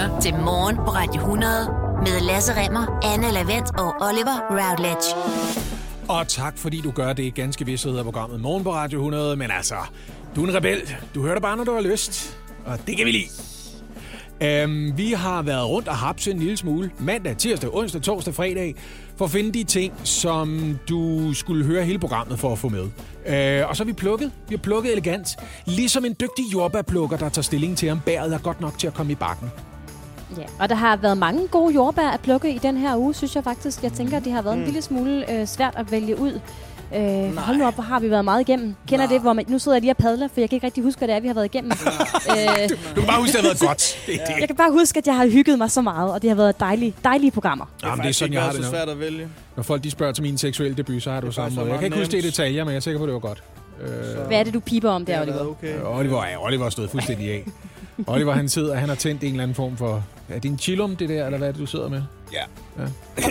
lytter til Morgen på Radio 100 med Lasse Remmer, Anne Lavendt og Oliver Routledge. Og tak, fordi du gør det ganske vist hedder programmet Morgen på Radio 100. Men altså, du er en rebel. Du hører det bare, når du har lyst. Og det kan vi lide. Um, vi har været rundt og hapset en lille smule mandag, tirsdag, onsdag, torsdag, fredag for at finde de ting, som du skulle høre hele programmet for at få med. Uh, og så har vi plukket. Vi har plukket elegant. Ligesom en dygtig jordbærplukker, der tager stilling til, om bæret er godt nok til at komme i bakken. Ja, og der har været mange gode jordbær at plukke i den her uge, synes jeg faktisk. Jeg tænker, at det har været mm. en lille smule øh, svært at vælge ud. Øh, hold nu op, hvor har vi været meget igennem. Kender Nej. det, hvor man, nu sidder jeg lige og padler, for jeg kan ikke rigtig huske, hvad det er, vi har været igennem. øh, du, du kan bare huske, at det har været godt. Det, det. Jeg kan bare huske, at jeg har hygget mig så meget, og det har været dejlige, dejlige programmer. Det er, Jamen, det er sådan, jeg har det så svært at vælge. Når folk de spørger til min seksuelle debut, så har du samme måde. Jeg kan ikke huske det i detaljer, men jeg er sikker på, at det var godt. Øh, Hvad er det, du piper om der, Oliver? Okay. Øh, Oliver, ja, Oliver stået fuldstændig af. Oliver, han sidder, han har tændt en eller anden form for... Er det en chillum, det der, eller hvad er det, du sidder med? Ja. ja.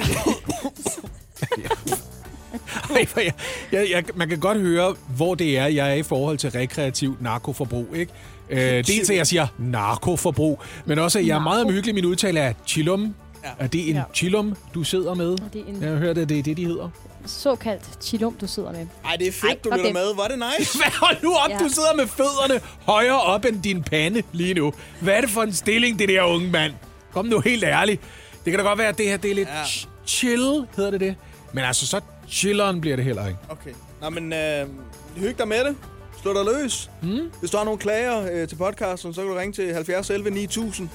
Ej, jeg, jeg, jeg, man kan godt høre, hvor det er, jeg er i forhold til rekreativ narkoforbrug. Ikke? Øh, dels at jeg siger narkoforbrug, men også at jeg er meget omhyggelig. Min udtale er chillum. Ja. Er det en ja. chillum, du sidder med? Det er en... Jeg har hørt, at det er det, de hedder. Såkaldt chillum, du sidder med. Ej, det er fedt, Ej, du lytter med. Var det nice? Hvad, hold nu op, ja. du sidder med fødderne højere op end din pande lige nu. Hvad er det for en stilling, det der unge mand? Kom nu helt ærligt. Det kan da godt være, at det her det er lidt ja. chill, hedder det det. Men altså, så chilleren bliver det heller ikke. Okay. Nå, men øh, hyg dig med det. Slå dig løs. Hmm? Hvis du har nogle klager øh, til podcasten, så kan du ringe til 70 11 9000.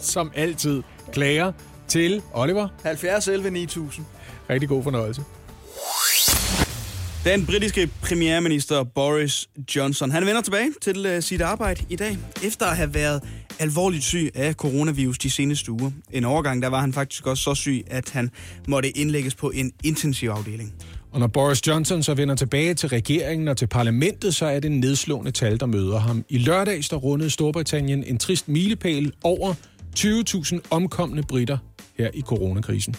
Som altid. Klager til Oliver. 70 11 9000. Rigtig god fornøjelse. Den britiske premierminister Boris Johnson, han vender tilbage til uh, sit arbejde i dag, efter at have været alvorligt syg af coronavirus de seneste uger. En overgang, der var han faktisk også så syg, at han måtte indlægges på en intensivafdeling. Og når Boris Johnson så vender tilbage til regeringen og til parlamentet, så er det en nedslående tal, der møder ham. I lørdags der rundede Storbritannien en trist milepæl over 20.000 omkomne britter her i coronakrisen.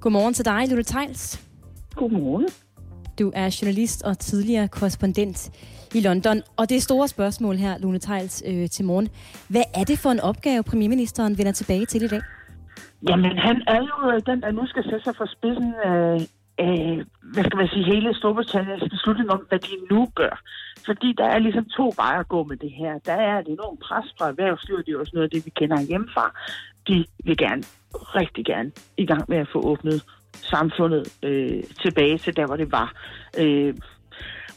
Godmorgen til dig, Lille Tejls. Godmorgen. Du er journalist og tidligere korrespondent i London. Og det store spørgsmål her, Lone Tejls, øh, til morgen. Hvad er det for en opgave, premierministeren vender tilbage til i dag? Jamen, han er jo øh, den, der nu skal sætte sig for spidsen af, af hvad skal man sige, hele Storbritanniens beslutning om, hvad de nu gør. Fordi der er ligesom to veje at gå med det her. Der er et enormt pres fra erhvervslivet, det er også noget af det, vi kender hjemmefra. De vil gerne, rigtig gerne, i gang med at få åbnet samfundet øh, tilbage til der, hvor det var. Øh,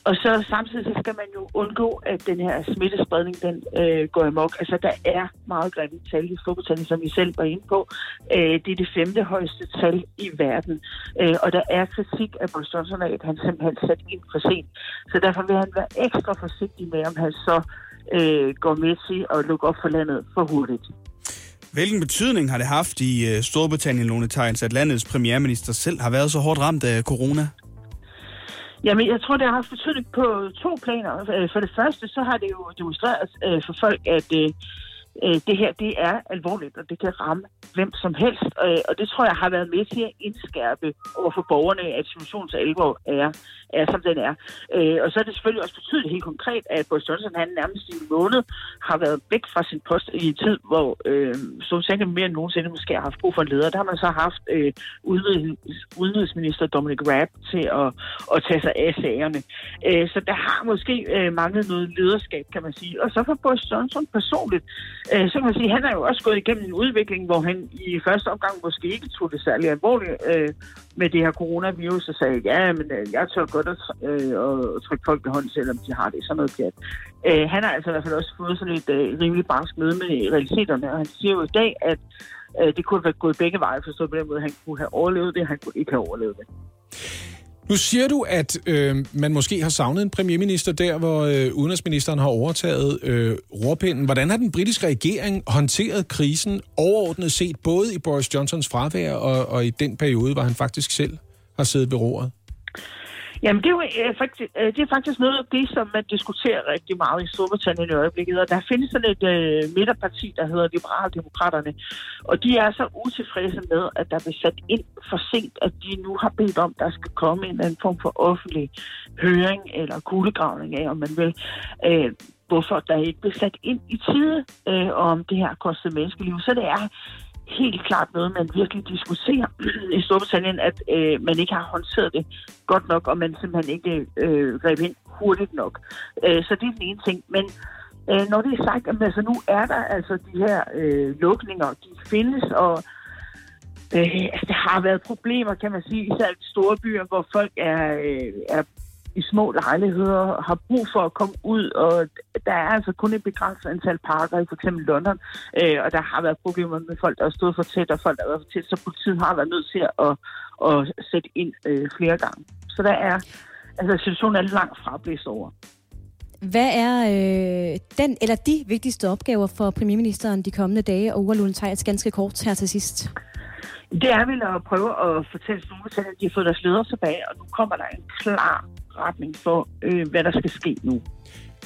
og så samtidig så skal man jo undgå, at den her smittespredning den øh, går amok. Altså der er meget grimme tal i Storbritannien, som vi selv var inde på. Øh, det er det femte højeste tal i verden. Øh, og der er kritik af Boris Johnson af, at han simpelthen satte ind for sent. Så derfor vil han være ekstra forsigtig med, om han så øh, går med til at lukke op for landet for hurtigt. Hvilken betydning har det haft i øh, Storbritannien, Lone Tegns, at landets premierminister selv har været så hårdt ramt af corona? Jamen, jeg tror, det har haft betydning på to planer. Øh, for det første, så har det jo demonstreret øh, for folk, at øh, øh, det her det er alvorligt, og det kan ramme hvem som helst. Øh, og det tror jeg har været med til at indskærpe over for borgerne, at situationens alvor er, er som den er. Øh, og så er det selvfølgelig også betydet helt konkret, at Boris Johnson han nærmest i en måned har været væk fra sin post i en tid, hvor øh, Storbritannien mere end nogensinde måske har haft brug for en leder. Der har man så haft øh, udenrigsminister Dominic Raab til at, at tage sig af sagerne. Øh, så der har måske øh, manglet noget lederskab, kan man sige. Og så for Boris Johnson personligt, øh, så kan man sige, han er jo også gået igennem en udvikling, hvor han i første omgang måske ikke tog det særlig alvorligt øh, med det her coronavirus, og sagde, ja, men øh, jeg tør godt at, øh, at trykke folk i hånden, selvom de har det. Sådan noget pjat. Øh, han har altså i hvert fald også fået sådan et øh, rimelig barsk møde med realiteterne, og han siger jo i dag, at øh, det kunne have gået begge veje, forstået på den måde, han kunne have overlevet det, han kunne ikke have overlevet det. Nu siger du, at øh, man måske har savnet en premierminister der, hvor øh, udenrigsministeren har overtaget øh, rorpinden. Hvordan har den britiske regering håndteret krisen overordnet set, både i Boris Johnsons fravær og, og i den periode, hvor han faktisk selv har siddet ved roret? Jamen, det er, jo, øh, faktisk, øh, det er faktisk noget af det, som man diskuterer rigtig meget i Storbritannien i øjeblikket. Og der findes sådan et øh, midterparti, der hedder Liberaldemokraterne. Og de er så utilfredse med, at der bliver sat ind for sent, at de nu har bedt om, at der skal komme en eller anden form for offentlig høring eller kuglegravning af, om man vil. Øh, hvorfor der ikke blev sat ind i tide, øh, om det her kostede menneskeliv. Så det er helt klart noget, man virkelig diskuterer i Storbritannien, at øh, man ikke har håndteret det godt nok, og man simpelthen ikke øh, greb ind hurtigt nok. Øh, så det er den ene ting. Men øh, når det er sagt, at altså, nu er der altså de her øh, lukninger, de findes, og øh, altså, der har været problemer, kan man sige, især i store byer, hvor folk er, øh, er i små lejligheder har brug for at komme ud, og der er altså kun et begrænset antal parker i for eksempel London, øh, og der har været problemer med folk, der har stået for tæt, og folk, der har været for tæt, så politiet har været nødt til at, at sætte ind øh, flere gange. Så der er, altså situationen er langt fra blæst over. Hvad er øh, den eller de vigtigste opgaver for premierministeren de kommende dage, og Ulla Lund ganske kort her til sidst? Det er vel at prøve at fortælle Storbritannien, at de har fået deres ledere tilbage, og nu kommer der en klar retning for, øh, hvad der skal ske nu.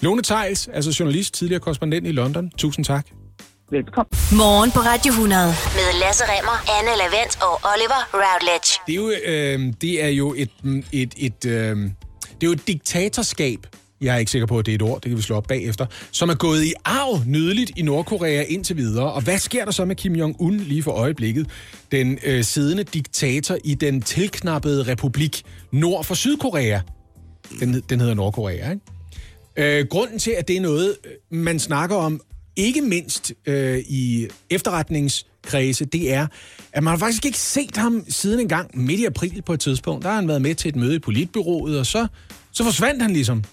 Lone Tejls, altså journalist, tidligere korrespondent i London. Tusind tak. Velkommen. Morgen på Radio 100 med Lasse Remmer, Anne Lavendt og Oliver Routledge. Det er jo, øh, det er jo et, et, et, øh, det er jo et diktatorskab, jeg er ikke sikker på, at det er et ord, det kan vi slå op bagefter, som er gået i arv nydeligt i Nordkorea indtil videre. Og hvad sker der så med Kim Jong-un lige for øjeblikket? Den øh, siddende diktator i den tilknappede republik nord for Sydkorea. Den, den hedder Nordkorea, ikke? Øh, grunden til, at det er noget, øh, man snakker om, ikke mindst øh, i efterretningskredse, det er, at man har faktisk ikke set ham siden en gang midt i april på et tidspunkt. Der har han været med til et møde i politbyrået, og så, så forsvandt han ligesom.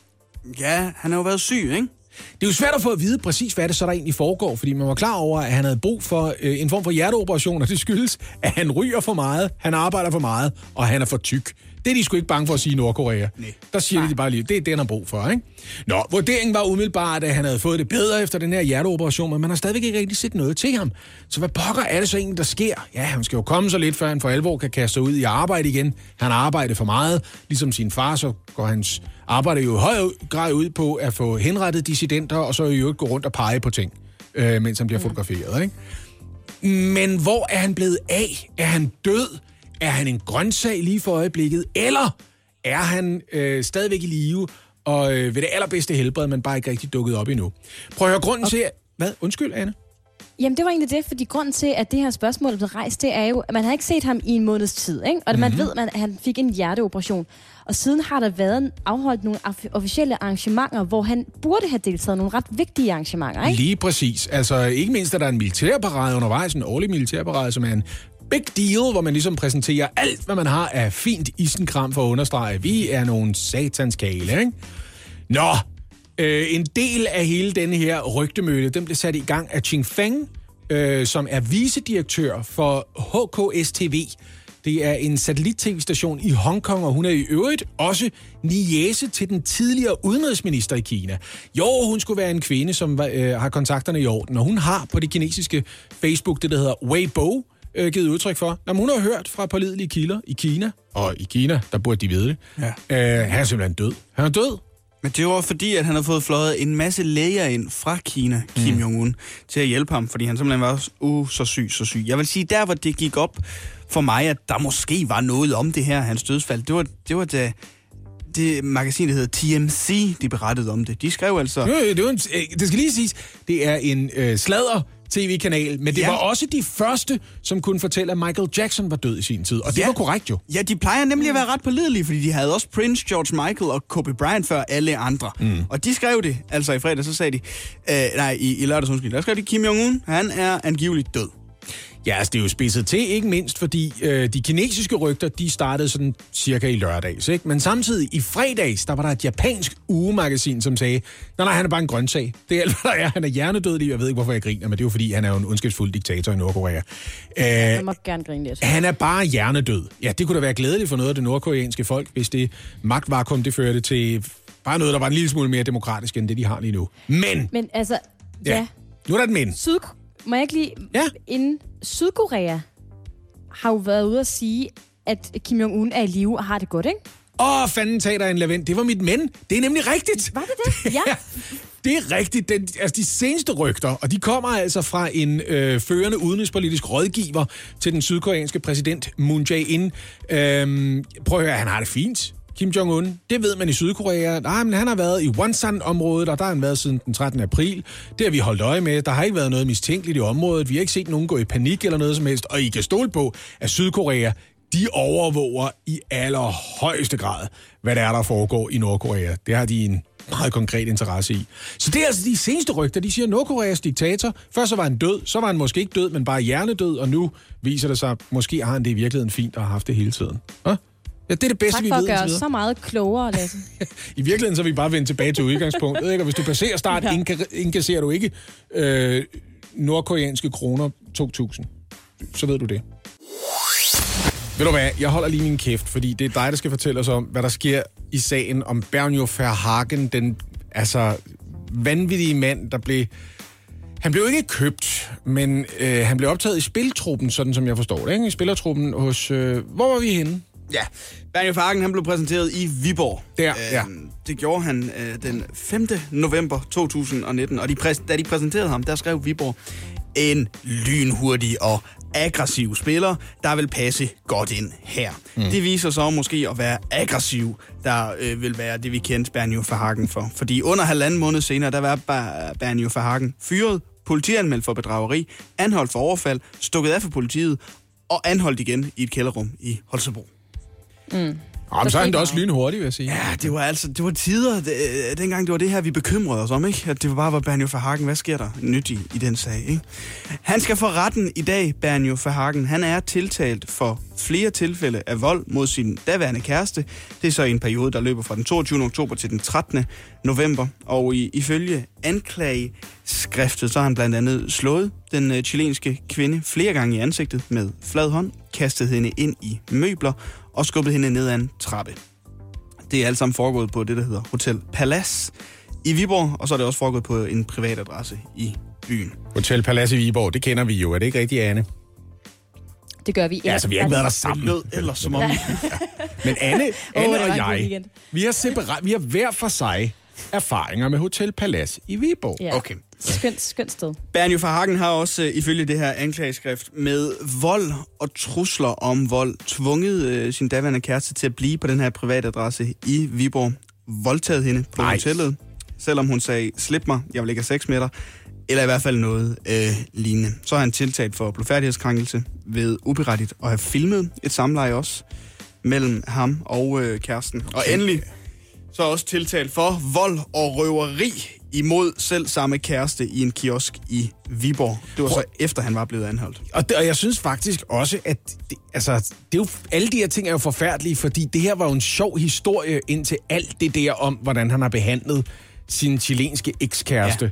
Ja, han har jo været syg, ikke? Det er jo svært at få at vide præcis, hvad det så der egentlig foregår, fordi man var klar over, at han havde brug for øh, en form for hjerteoperation, og det skyldes, at han ryger for meget, han arbejder for meget, og han er for tyk. Det er de sgu ikke bange for at sige i Nordkorea. Nej. Der siger Nej. de bare lige, det er det, han har brug for, ikke? Nå, vurderingen var umiddelbart, at han havde fået det bedre efter den her hjerteoperation, men man har stadigvæk ikke rigtig set noget til ham. Så hvad pokker er det så egentlig, der sker? Ja, han skal jo komme så lidt, før han for alvor kan kaste sig ud i arbejde igen. Han arbejder for meget. Ligesom sin far, så går hans arbejde jo i høj grad ud på at få henrettet dissidenter, og så jo ikke gå rundt og pege på ting, øh, mens han bliver fotograferet, ikke? Men hvor er han blevet af? Er han død? Er han en grøntsag lige for øjeblikket? Eller er han øh, stadigvæk i live og øh, ved det allerbedste helbred, men bare ikke rigtig dukket op endnu? Prøv at høre grunden okay. til... Hvad? Undskyld, Anne? Jamen, det var egentlig det, fordi grunden til, at det her spørgsmål blev rejst, det er jo, at man har ikke set ham i en måneds tid, ikke? Og mm-hmm. man mhm. ved, at han fik en hjerteoperation. Og siden har der været afholdt nogle officielle arrangementer, hvor han burde have deltaget nogle ret vigtige arrangementer, ikke? Lige præcis. Altså, ikke mindst er der en militærparade undervejs, en årlig militærparade, som er en big deal, hvor man ligesom præsenterer alt, hvad man har af fint isenkram for at understrege, vi er nogle satanskale, ikke? Nå, øh, en del af hele denne her rygtemølle, den blev sat i gang af Ching Feng, øh, som er vicedirektør for HKSTV. Det er en satellit-tv-station i Hongkong, og hun er i øvrigt også niese til den tidligere udenrigsminister i Kina. Jo, hun skulle være en kvinde, som øh, har kontakterne i orden, og hun har på det kinesiske Facebook det, der hedder Weibo, øh, givet udtryk for. Når hun har hørt fra pålidelige kilder i Kina, og i Kina, der burde de vide det, ja. øh, han er simpelthen død. Han er død. Men det var fordi, at han havde fået fløjet en masse læger ind fra Kina, Kim mm. Jong-un, til at hjælpe ham, fordi han simpelthen var uh, så syg, så syg. Jeg vil sige, der hvor det gik op for mig, at der måske var noget om det her, hans dødsfald, det var, det var da det magasin, der hedder TMC, de berettede om det. De skrev altså... Det, det, var en, øh, det skal lige siges, det er en øh, sladder tv-kanal, men det ja. var også de første, som kunne fortælle, at Michael Jackson var død i sin tid. Og det ja. var korrekt jo. Ja, de plejer nemlig at være ret pålidelige, fordi de havde også Prince, George Michael og Kobe Bryant før alle andre. Mm. Og de skrev det, altså i fredag, så sagde de, øh, nej, i, i lørdags, undskyld, der skrev de, Kim Jong-un, han er angiveligt død. Ja, altså det er jo spidset til, ikke mindst fordi øh, de kinesiske rygter, de startede sådan cirka i lørdags, ikke? Men samtidig i fredags, der var der et japansk ugemagasin, som sagde, nej, nej, han er bare en grøntsag. Det er alt, hvad der er. Han er hjernedød lige. Jeg ved ikke, hvorfor jeg griner, men det er jo fordi, han er jo en ondskabsfuld diktator i Nordkorea. Øh, jeg må gerne grine lidt. Han er bare hjernedød. Ja, det kunne da være glædeligt for noget af det nordkoreanske folk, hvis det magtvakuum, det førte til bare noget, der var en lille smule mere demokratisk, end det, de har lige nu. Men... Men altså, ja. ja. Nu er der et men. Syd må jeg ikke lige... Ja. Inden Sydkorea har jo været ude at sige, at Kim Jong-un er i live og har det godt, ikke? Åh, fanden tag dig en lavend. Det var mit men. Det er nemlig rigtigt. Var det det? Ja. det er rigtigt. Den, altså de seneste rygter, og de kommer altså fra en øh, førende udenrigspolitisk rådgiver til den sydkoreanske præsident Moon Jae-in. Øhm, prøv at høre, han har det fint. Kim Jong-un. Det ved man i Sydkorea. Nej, men han har været i Wonsan-området, og der har han været siden den 13. april. Det har vi holdt øje med. Der har ikke været noget mistænkeligt i området. Vi har ikke set nogen gå i panik eller noget som helst. Og I kan stole på, at Sydkorea, de overvåger i allerhøjeste grad, hvad der er, der foregår i Nordkorea. Det har de en meget konkret interesse i. Så det er altså de seneste rygter. De siger, at Nordkoreas diktator, først så var han død, så var han måske ikke død, men bare hjernedød, og nu viser det sig, at måske har han det i virkeligheden fint og har haft det hele tiden. Ja? Ja, det er det bedste, Tak vi for ved. at gøre indtil os videre. så meget klogere, Lasse. I virkeligheden så er vi bare vendt tilbage til udgangspunktet. Ikke? Og hvis du passerer start, ja. indkasserer du ikke øh, nordkoreanske kroner 2.000. Så ved du det. Ved du hvad, jeg holder lige min kæft, fordi det er dig, der skal fortælle os om, hvad der sker i sagen om Bernjo Verhagen, den altså vanvittige mand, der blev... Han blev ikke købt, men øh, han blev optaget i spiltruppen, sådan som jeg forstår det. Ikke? I spillertruppen hos... Øh, hvor var vi henne? Ja, Bernie Farken han blev præsenteret i Viborg. Der, ja. Det gjorde han øh, den 5. november 2019, og de præs- da de præsenterede ham, der skrev Viborg, en lynhurtig og aggressiv spiller, der vil passe godt ind her. Mm. Det viser sig måske at være aggressiv, der øh, vil være det, vi kendte Bernio Verhagen for. Fordi under halvanden måned senere, der var Ber- Bernio Verhagen fyret, politianmeldt for bedrageri, anholdt for overfald, stukket af for politiet og anholdt igen i et kælderrum i Holstebro. Jamen, så er han da også lynhurtig, vil jeg sige. Ja, det var altså, det var tider, det, øh, dengang det var det her, vi bekymrede os om, ikke? At det var bare var Bernjo Verhagen. Hvad sker der nyt i, i den sag, ikke? Han skal for retten i dag, Bernjo Verhagen. Han er tiltalt for flere tilfælde af vold mod sin daværende kæreste. Det er så en periode, der løber fra den 22. oktober til den 13. november. Og i, ifølge anklageskriftet, så har han blandt andet slået den øh, chilenske kvinde flere gange i ansigtet med flad hånd, kastet hende ind i møbler og skubbet hende ned ad en trappe. Det er alt sammen foregået på det, der hedder Hotel Palace i Viborg, og så er det også foregået på en privat adresse i byen. Hotel Palace i Viborg, det kender vi jo. Er det ikke rigtigt, Anne? Det gør vi. Ja, altså, vi har ikke været der sammen. lød ellers som om... Men Anne, Anne var og jeg, vi har, separat, vi har hver for sig erfaringer med Hotel Palace i Viborg. Ja. Okay. Skønt, skønt sted. Bernjo Verhagen har også, øh, ifølge det her anklageskrift, med vold og trusler om vold, tvunget øh, sin daværende kæreste til at blive på den her private adresse i Viborg. Voldtaget hende på Ej. hotellet, selvom hun sagde, slip mig, jeg vil ikke have sex med dig. Eller i hvert fald noget øh, lignende. Så er han tiltalt for blodfærdighedskrænkelse ved uberettigt at have filmet et samleje også mellem ham og øh, kæresten. Og endelig så også tiltalt for vold og røveri imod selv samme kæreste i en kiosk i Viborg. Det var så efter, han var blevet anholdt. Og, det, og jeg synes faktisk også, at det, altså, det er jo, alle de her ting er jo forfærdelige, fordi det her var jo en sjov historie indtil alt det der om, hvordan han har behandlet sin chilenske ekskæreste. Ja.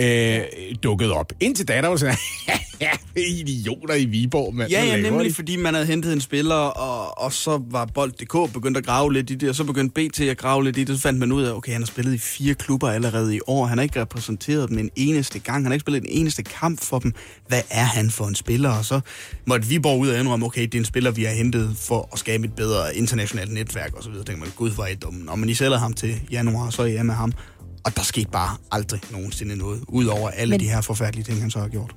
Øh, dukket op. Indtil da, der var sådan, idioter i Viborg, mand. Ja, ja, nemlig de? fordi man havde hentet en spiller, og, og så var Bold.dk begyndt at grave lidt i det, og så begyndte BT at grave lidt i det, så fandt man ud af, okay, han har spillet i fire klubber allerede i år, han har ikke repræsenteret dem en eneste gang, han har ikke spillet en eneste kamp for dem. Hvad er han for en spiller? Og så måtte Viborg ud og indrømme, okay, det er en spiller, vi har hentet for at skabe et bedre internationalt netværk, og så videre. tænker man, gud, hvor er I dumme. Nå, men I sælger ham til januar, så er I med ham. Og der skete bare aldrig nogensinde noget, udover alle men... De her forfærdelige ting, han så har gjort.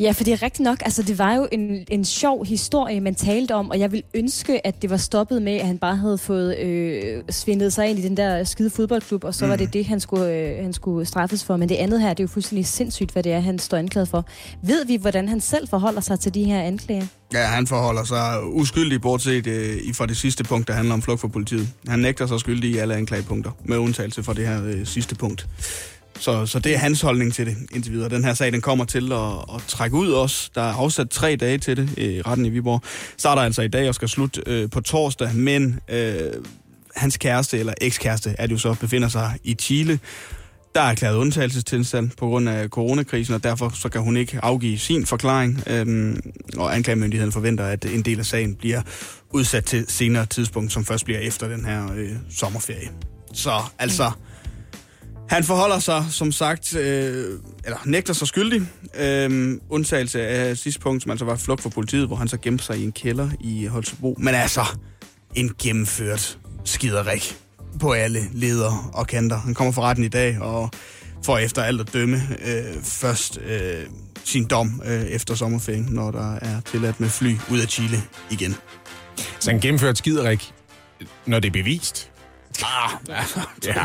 Ja, for det er rigtigt nok. Altså, det var jo en, en sjov historie, man talte om, og jeg vil ønske, at det var stoppet med, at han bare havde fået øh, svindet sig ind i den der skide fodboldklub, og så mm. var det det, han skulle, øh, han skulle straffes for. Men det andet her, det er jo fuldstændig sindssygt, hvad det er, han står anklaget for. Ved vi, hvordan han selv forholder sig til de her anklager? Ja, han forholder sig uskyldig, bortset øh, fra det sidste punkt, der handler om flugt for politiet. Han nægter sig skyldig i alle anklagepunkter, med undtagelse fra det her øh, sidste punkt. Så, så det er hans holdning til det indtil videre. Den her sag, den kommer til at, at trække ud også. Der er afsat tre dage til det i retten i Viborg. Starter altså i dag og skal slutte øh, på torsdag, men øh, hans kæreste, eller ekskæreste, er det jo så, befinder sig i Chile. Der er erklæret undtagelsestilstand på grund af coronakrisen, og derfor så kan hun ikke afgive sin forklaring. Øhm, og anklagemyndigheden forventer, at en del af sagen bliver udsat til senere tidspunkt, som først bliver efter den her øh, sommerferie. Så altså, han forholder sig som sagt, øh, eller nægter sig skyldig. Øh, undtagelse af sidste punkt, som altså var flugt for politiet, hvor han så gemte sig i en kælder i Holstebro. Men altså, en gennemført skiderik på alle ledere og kanter. Han kommer for retten i dag og får efter alt at dømme øh, først øh, sin dom øh, efter sommerferien, når der er tilladt med fly ud af Chile igen. Så han gennemført skiderik når det er bevist. Ah, ja.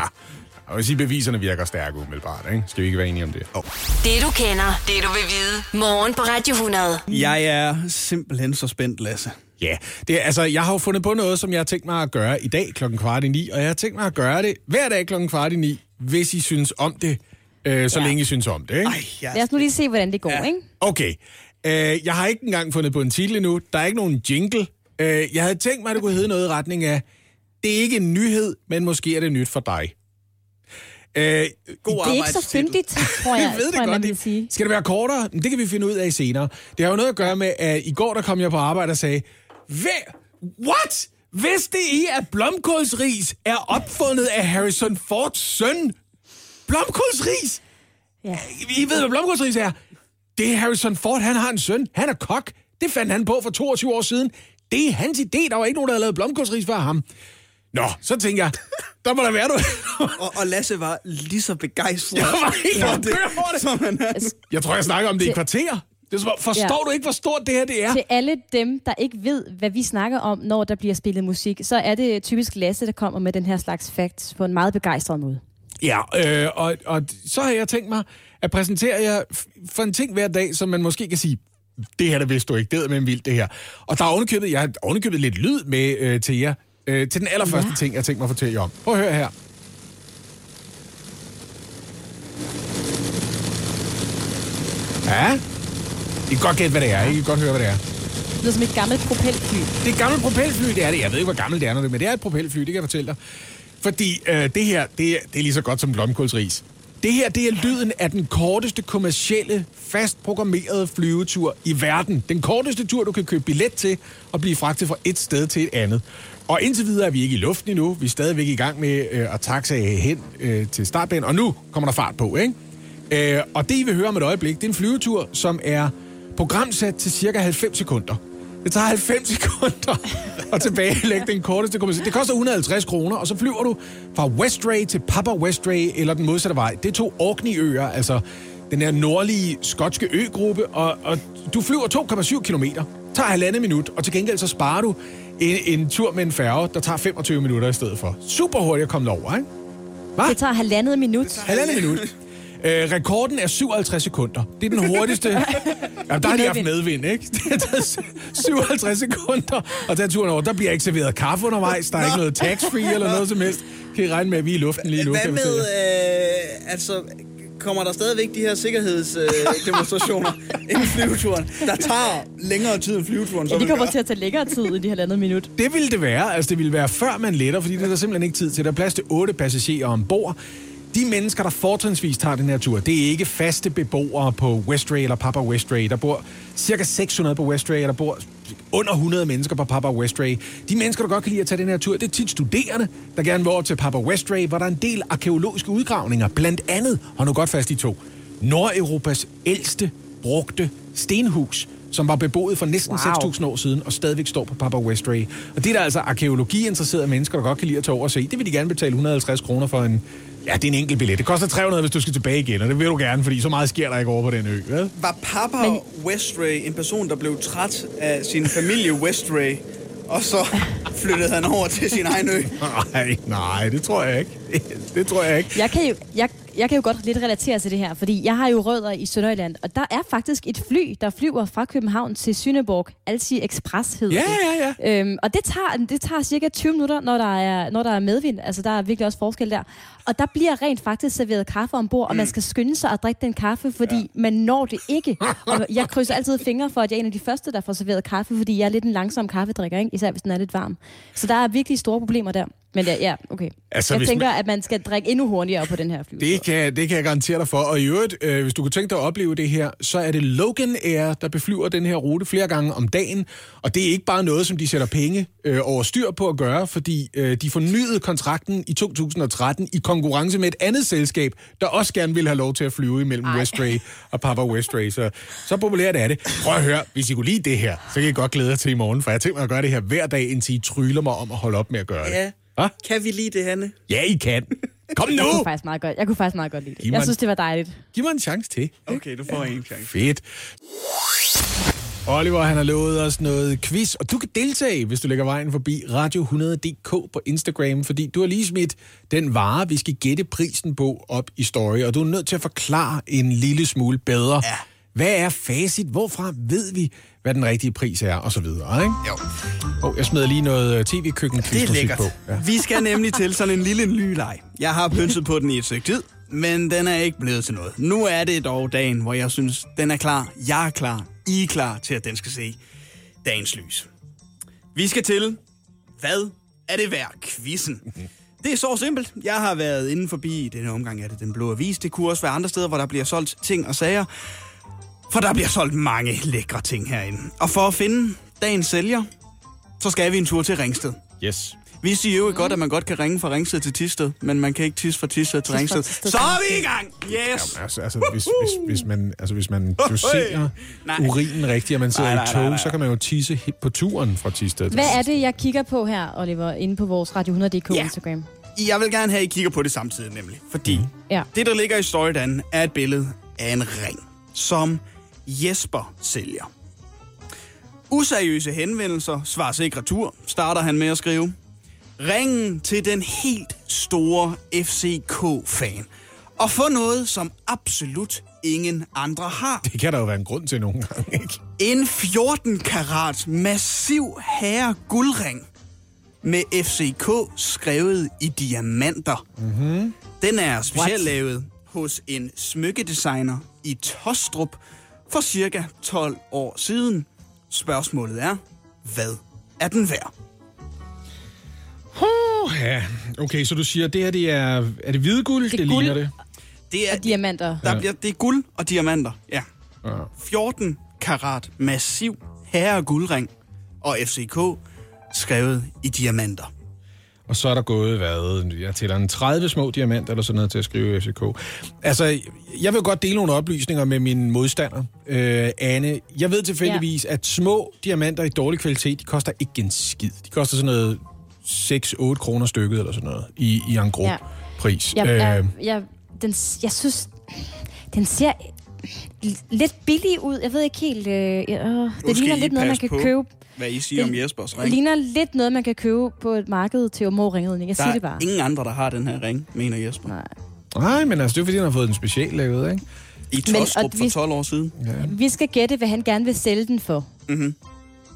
Jeg vil sige, beviserne virker stærke umiddelbart, ikke? Skal vi ikke være enige om det? Oh. Det du kender, det du vil vide. Morgen på Radio 100. Jeg er simpelthen så spændt, Lasse. Ja, det er, altså, jeg har jo fundet på noget, som jeg har tænkt mig at gøre i dag klokken kvart i ni, og jeg har tænkt mig at gøre det hver dag klokken kvart i ni, hvis I synes om det, øh, så ja. længe I synes om det, ikke? Ej, jeg... Lad os nu lige se, hvordan det går, ja. ikke? Okay. Øh, jeg har ikke engang fundet på en titel endnu. Der er ikke nogen jingle. Øh, jeg havde tænkt mig, at det kunne hedde noget i retning af, det er ikke en nyhed, men måske er det nyt for dig. Øh, God Det er ikke så fyndigt, tror jeg, jeg ved det tror jeg, man godt. vil sige. Skal det være kortere? Det kan vi finde ud af senere. Det har jo noget at gøre med, at i går der kom jeg på arbejde og sagde, Hvad? What? Vidste I, at blomkålsris er opfundet af Harrison Fords søn? Blomkålsris? Ja. I ved, hvad blomkålsris er? Det er Harrison Ford, han har en søn. Han er kok. Det fandt han på for 22 år siden. Det er hans idé. Der var ikke nogen, der havde lavet blomkålsris før ham. Nå, så tænker jeg, der må der være noget. Og, og Lasse var lige så begejstret. Jeg var helt over det. som han er. Jeg tror, jeg snakker om det i kvarter. Det er, forstår Ja. du ikke, hvor stort det her det er? Til alle dem, der ikke ved, hvad vi snakker om, når der bliver spillet musik, så er det typisk Lasse, der kommer med den her slags facts på en meget begejstret måde. Ja, øh, og, og så har jeg tænkt mig at præsentere jer for en ting hver dag, som man måske kan sige, det her, der vidste du ikke, det er med vildt det her. Og der er ovenikøbet, jeg har ovenikøbet lidt lyd med øh, til jer, øh, til den allerførste ja. ting, jeg tænkte mig at fortælle jer om. Prøv at høre her. Ja, I kan godt gætte, hvad det er. I kan godt høre, hvad det er. Det lyder som et gammelt propelfly. Det er et gammelt propelfly, det er det. Jeg ved ikke, hvor gammelt det er, men det er et propelfly, det kan jeg fortælle dig. Fordi øh, det her, det er, det er lige så godt som blomkålsris. Det her, det er lyden af den korteste kommercielle, fast programmerede flyvetur i verden. Den korteste tur, du kan købe billet til og blive fragtet fra et sted til et andet. Og indtil videre er vi ikke i luften endnu. Vi er stadigvæk i gang med øh, at taxe hen øh, til startbanen, og nu kommer der fart på, ikke? Øh, og det, I vil høre om et øjeblik, det er en flyvetur, som er programsat til cirka 90 sekunder. Det tager 90 sekunder at tilbagelægge den korteste kommercielle. Det koster 150 kroner, og så flyver du fra Westray til Papa Westray, eller den modsatte vej. Det er to Orkney-øer, altså den her nordlige skotske øgruppe, og, og du flyver 2,7 kilometer, tager halvandet minut, og til gengæld så sparer du en, en tur med en færge, der tager 25 minutter i stedet for. Super hurtigt at komme derover, ikke? Hva? Det tager halvandet minut. Halvandet minut. Øh, rekorden er 57 sekunder. Det er den hurtigste. Ja, der har de haft medvind, ikke? Det taget 57 sekunder at tage turen over. Der bliver ikke serveret kaffe undervejs. Der er ikke noget tax-free eller noget som helst. Kan I regne med, at vi er i luften lige nu? Hvad med, øh, altså, kommer der stadigvæk de her sikkerhedsdemonstrationer øh, demonstrationer inden flyveturen, der tager længere tid end flyveturen? Ja, så de kommer til at tage længere tid end de halvandet minut. Det ville det være. Altså, det ville være før man letter, fordi det er der simpelthen ikke tid til. Der er plads til otte passagerer ombord. De mennesker, der fortrinsvis tager den her tur, det er ikke faste beboere på Westray eller Papa Westray. Der bor cirka 600 på Westray, og der bor under 100 mennesker på Papa Westray. De mennesker, der godt kan lide at tage den her tur, det er tit studerende, der gerne vil over til Papa Westray, hvor der er en del arkeologiske udgravninger. Blandt andet, hold nu godt fast i to, Nordeuropas ældste brugte stenhus, som var beboet for næsten Wow. 6.000 år siden, og stadigvæk står på Papa Westray. Og det er der altså arkeologiinteresserede mennesker, der godt kan lide at tage over og se. Det vil de gerne betale 150 kroner for en... Ja, det er en enkelt billet. Det koster 300, hvis du skal tilbage igen, og det vil du gerne, fordi så meget sker der ikke over på den ø. Vel? Var Papa Men... Westray en person, der blev træt af sin familie Westray, og så flyttede han over til sin egen ø? Nej, nej, det tror jeg ikke. Det tror jeg ikke. Jeg kan, jo, jeg, jeg kan jo godt lidt relatere til det her, fordi jeg har jo rødder i Sønderjylland, og der er faktisk et fly, der flyver fra København til Sønderborg. Alsi Express hedder Ja, det. ja, ja. Øhm, og det tager, det tager cirka 20 minutter, når der, er, når der er medvind. Altså, der er virkelig også forskel der. Og der bliver rent faktisk serveret kaffe ombord, og man skal skynde sig at drikke den kaffe, fordi ja. man når det ikke. Og jeg krydser altid fingre for, at jeg er en af de første, der får serveret kaffe, fordi jeg er lidt en langsom kaffedrikker, ikke? især hvis den er lidt varm. Så der er virkelig store problemer der. Men ja, ja okay. Altså, jeg tænker, at man skal drikke endnu hurtigere på den her flyvetur. Det kan, det kan jeg garantere dig for. Og i øvrigt, øh, hvis du kunne tænke dig at opleve det her, så er det Logan Air, der beflyver den her rute flere gange om dagen. Og det er ikke bare noget, som de sætter penge øh, over styr på at gøre, fordi øh, de fornyede kontrakten i 2013 i konkurrence med et andet selskab, der også gerne vil have lov til at flyve imellem Ej. Westray og Papa Westray. Så, så populært er det. Prøv at høre, hvis I kunne lide det her, så kan I godt glæde jer til i morgen, for jeg tænker mig at gøre det her hver dag, indtil I tryller mig om at holde op med at gøre det. Ja. Hva? Kan vi lide det, Hanne? Ja, I kan. Kom nu! Jeg kunne faktisk meget godt, jeg kunne faktisk meget godt lide det. Giv Jeg en- synes, det var dejligt. Giv mig en chance til. Okay, du får en chance. Fedt. Oliver, han har lovet os noget quiz, og du kan deltage, hvis du lægger vejen forbi radio100.dk på Instagram, fordi du har lige smidt den vare, vi skal gætte prisen på op i story, og du er nødt til at forklare en lille smule bedre. Ja. Hvad er facit? Hvorfra ved vi, hvad den rigtige pris er? Og så videre, ikke? Jo. Og jeg smider lige noget øh, tv-køkken Det er lækkert. på. Ja. Vi skal nemlig til sådan en lille lyleg. Jeg har pynset på den i et stykke tid, men den er ikke blevet til noget. Nu er det dog dagen, hvor jeg synes, den er klar. Jeg er klar. I er klar til, at den skal se dagens lys. Vi skal til, hvad er det værd? Quizzen. Det er så simpelt. Jeg har været inde forbi, i denne omgang er det Den Blå Avis. Det kunne også være andre steder, hvor der bliver solgt ting og sager. For der bliver solgt mange lækre ting herinde. Og for at finde dagens sælger, så skal vi en tur til Ringsted. Yes. Vi siger jo godt, at man godt kan ringe fra Ringsted til Tisted, men man kan ikke tisse fra Tisted til Ringsted. Så er vi i gang! Yes! Altså, altså hvis, hvis, hvis, man, altså, hvis man doserer Nej. urinen rigtigt, og man sidder Nej, nej, i tog, nej. så kan man jo tisse på turen fra Tisted. Hvad er det, jeg kigger på her, Oliver, inde på vores Radio 100.dk Ja. Instagram? Jeg vil gerne have, at I kigger på det samtidig, nemlig. Fordi mm. Det, der ligger i storydan, er et billede af en ring, som Jesper sælger. Useriøse henvendelser, svar sikre tur, starter han med at skrive. Ringen til den helt store FCK-fan. Og få noget, som absolut ingen andre har. Det kan der jo være en grund til nogle gange, ikke? En 14 karat massiv herre guldring med FCK skrevet i diamanter. Mm-hmm. Den er specielt lavet hos en smykkedesigner i Tostrup for cirka 12 år siden. Spørgsmålet er, hvad er den værd? Uh, ja. Okay, så du siger, det her det er... Er det hvide guld, det, det guld. ligner det? Det er, Og diamanter. der bliver, det er guld og diamanter, ja. Ja. 14 karat massiv herre guldring og FCK skrevet i diamanter. Og så er der gået, hvad, jeg tæller en 30 små diamanter eller sådan noget til at skrive FCK. Altså, jeg vil godt dele nogle oplysninger med min modstander, øh, Anne. Jeg ved tilfældigvis, ja. at små diamanter i dårlig kvalitet, de koster ikke en skid. De koster sådan noget 6-8 kroner stykket eller sådan noget i, i en Ja. pris. Jeg, Øh, jeg, jeg, den, jeg synes, den ser lidt billig ud. Jeg ved ikke helt... Øh, øh, det ligner lidt noget, man kan på. købe. Hvad I siger Det- om Jespers Det ring. ligner lidt noget, man kan købe på et marked til omorringedning. Jeg Der siger det bare. er ingen andre, der har den her ring, mener Jesper. Nej. Nej, men altså, det er fordi, han har fået den specielt lavet, ikke? I Tostrup for vi- 12 år siden. Vi skal gætte, hvad han gerne vil sælge den for.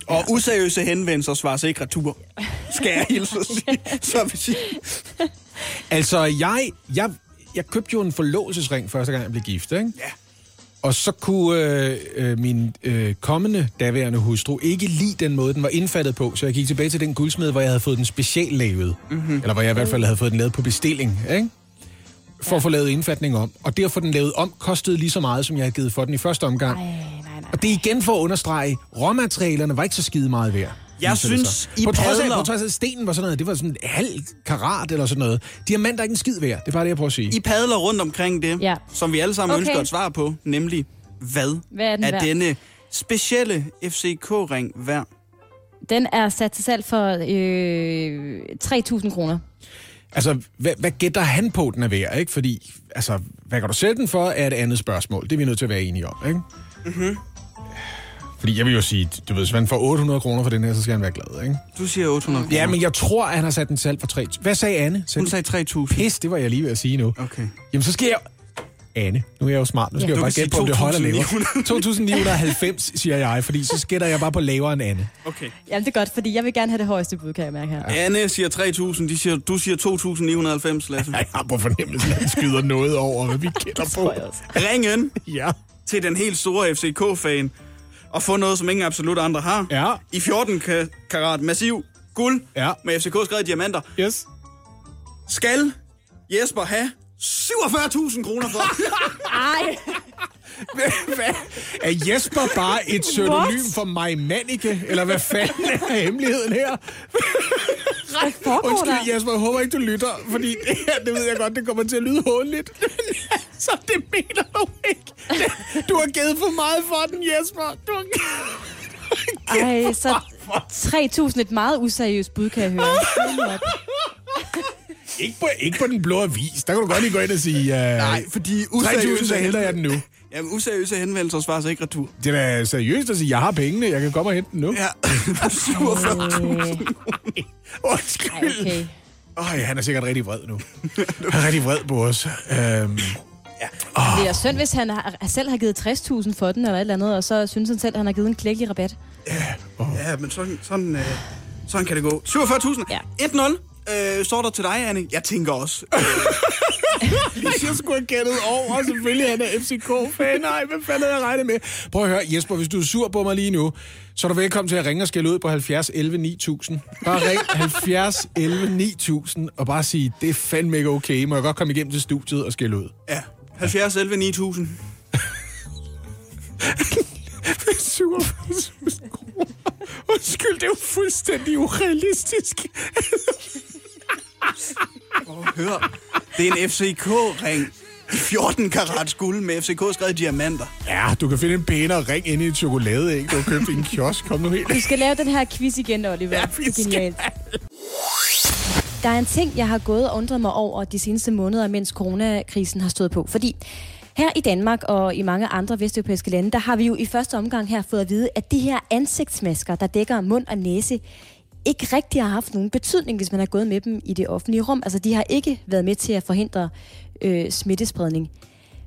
Og useriøse henvendelser svarer sig ikke retur. Skal jeg hilse at sige. Så vil sige. Altså, jeg, jeg, jeg købte jo en forlovelsesring første gang, jeg blev gift, ikke? Ja. Og så kunne øh, øh, min øh, kommende daværende hustru ikke lide den måde, den var indfattet på, så jeg gik tilbage til den guldsmed, hvor jeg havde fået den specielt lavet. Mm-hmm. Eller hvor jeg i hvert fald havde fået den lavet på bestilling, ikke? For at få lavet indfatning om. Og det at få den lavet om, kostede lige så meget, som jeg havde givet for den i første omgang. Nej, nej, nej. Og det igen for at understrege, råmaterialerne var ikke så skide meget værd. Jeg synes, så. I på trods, af, padler- på trods af, at stenen var sådan noget, det var sådan en halv karat eller sådan noget. Diamant er ikke en skid værd, det er bare det, jeg prøver at sige. I padler rundt omkring det, Ja. som vi alle sammen Okay. ønsker et svar på, nemlig hvad, Hvad er den værd? denne specielle FCK-ring værd? Den er sat til salg for øh, 3.000 kroner. Altså, hvad, hvad gætter han på, den er værd, ikke? Fordi, altså, hvad kan du sælge den for, er et andet spørgsmål. Det er vi nødt til at være enige om, ikke? Mm-hmm. Fordi jeg vil jo sige, du ved, hvis man får 800 kroner for den her, så skal han være glad, ikke? Du siger 800 Ja, men jeg tror, at han har sat den til salg for 3. Hvad sagde Anne? Hun sagde 3.000. Pis, det var jeg lige ved at sige nu. Okay. Jamen, så skal jeg... Anne, nu er jeg jo smart. Nu skal Ja. jeg jo bare gætte på, om det holder lavere. 2.900. 2.990, siger jeg, fordi så skætter jeg bare på lavere end Anne. Okay. Jamen, det er godt, fordi jeg vil gerne have det højeste bud, kan jeg mærke her. Anne siger 3.000, de siger, du siger 2.990, Lasse. Jeg har på fornemmelsen, at han skyder noget over, hvad vi gætter på. Tror jeg også. Ring ind Ja. til den helt store FCK-fan og få noget, som ingen absolut andre har. Ja. I 14 ka- karat massiv guld Ja. med FCK skrevet diamanter. Yes. Skal Jesper have 47.000 kroner for? Ej, Hvad? Er Jesper bare et pseudonym What? for mig Mannike? Eller hvad fanden er hemmeligheden her? hvad Undskyld der? Jesper, jeg håber ikke, du lytter, fordi det her, det ved jeg godt, det kommer til at lyde håndligt. Så det mener du ikke. Du har givet for meget for den, Jesper. Du har... Ej, så 3.000 et meget useriøst bud, kan jeg høre. Ikke på, ikke på den blå avis. Der kan du godt lige gå ind og sige... Uh, Nej, fordi 3.000, så hælder jeg den nu. Jamen, useriøse henvendelser svarer sig ikke retur. Det er da seriøst at sige, jeg har pengene, jeg kan komme og hente dem nu. Ja, 47.000. Ej, Undskyld. okay. Øj, han er sikkert rigtig vred nu. Han er rigtig vred på os. Øhm, Det er synd, hvis han har, selv har givet 60.000 for den eller et eller andet, og så synes han selv, at han har givet en klækkelig rabat. Ja, men sådan, sådan, øh, sådan kan det gå. 47.000. Ja. 1-0 øh, står der til dig, Anne. Jeg tænker også. Øh, jeg skulle have gættet over, og selvfølgelig han er FCK-fan. Nej, hvad fanden havde jeg regnet med? Prøv at høre, Jesper, hvis du er sur på mig lige nu, så er du velkommen til at ringe og skælde ud på 70 11 9000. Bare ring 70 11 9000 og bare sige, det er fandme ikke okay. Må jeg godt komme igennem til studiet og skælde ud? ja, 70 11 9000. 47.000 kroner. Undskyld, det er jo fuldstændig urealistisk. Hør, det er en FCK-ring. 14 karat guld med FCK skrevet diamanter. Ja, du kan finde en pænere ring inde i et chokoladeæg, du har købt i en kiosk. Kom nu helt. Du skal lave den her quiz igen, Oliver. Ja, vi Det er skal. genialt. Der er en ting, jeg har gået og undret mig over de seneste måneder, mens coronakrisen har stået på. Fordi her i Danmark og i mange andre vesteuropæiske lande, der har vi jo i første omgang her fået at vide, at de her ansigtsmasker, der dækker mund og næse, ikke rigtig har haft nogen betydning, hvis man har gået med dem i det offentlige rum. Altså, de har ikke været med til at forhindre øh, smittespredning.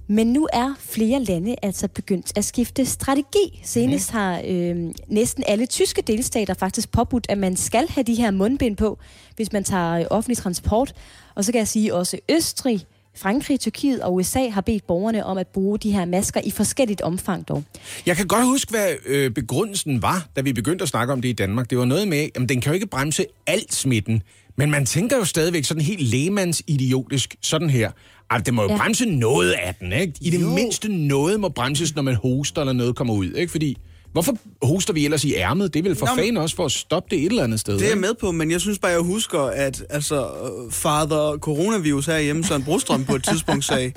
Men nu er flere lande altså begyndt at skifte strategi. Senest har øh, næsten alle tyske delstater faktisk påbudt, at man skal have de her mundbind på, hvis man tager øh, offentlig transport. Og så kan jeg sige, også Østrig, Frankrig, Tyrkiet og USA har bedt borgerne om at bruge de her masker i forskelligt omfang dog. Jeg kan godt huske, hvad øh, begrundelsen var, da vi begyndte at snakke om det i Danmark. Det var noget med, at den kan jo ikke bremse alt smitten. Men man tænker jo stadigvæk sådan helt lægmandsidiotisk sådan her. Altså, det må jo. Ja. bremse noget af den, ikke? I det Jo. mindste noget må bremses, når man hoster eller noget kommer ud, ikke? Fordi, hvorfor hoster vi ellers i ærmet? Det er vel for Nå, fanden også for at stoppe det et eller andet sted, Det er jeg med på, men jeg synes bare, jeg husker, at altså, fader coronavirus herhjemme, Søren Brostrøm på et tidspunkt sagde,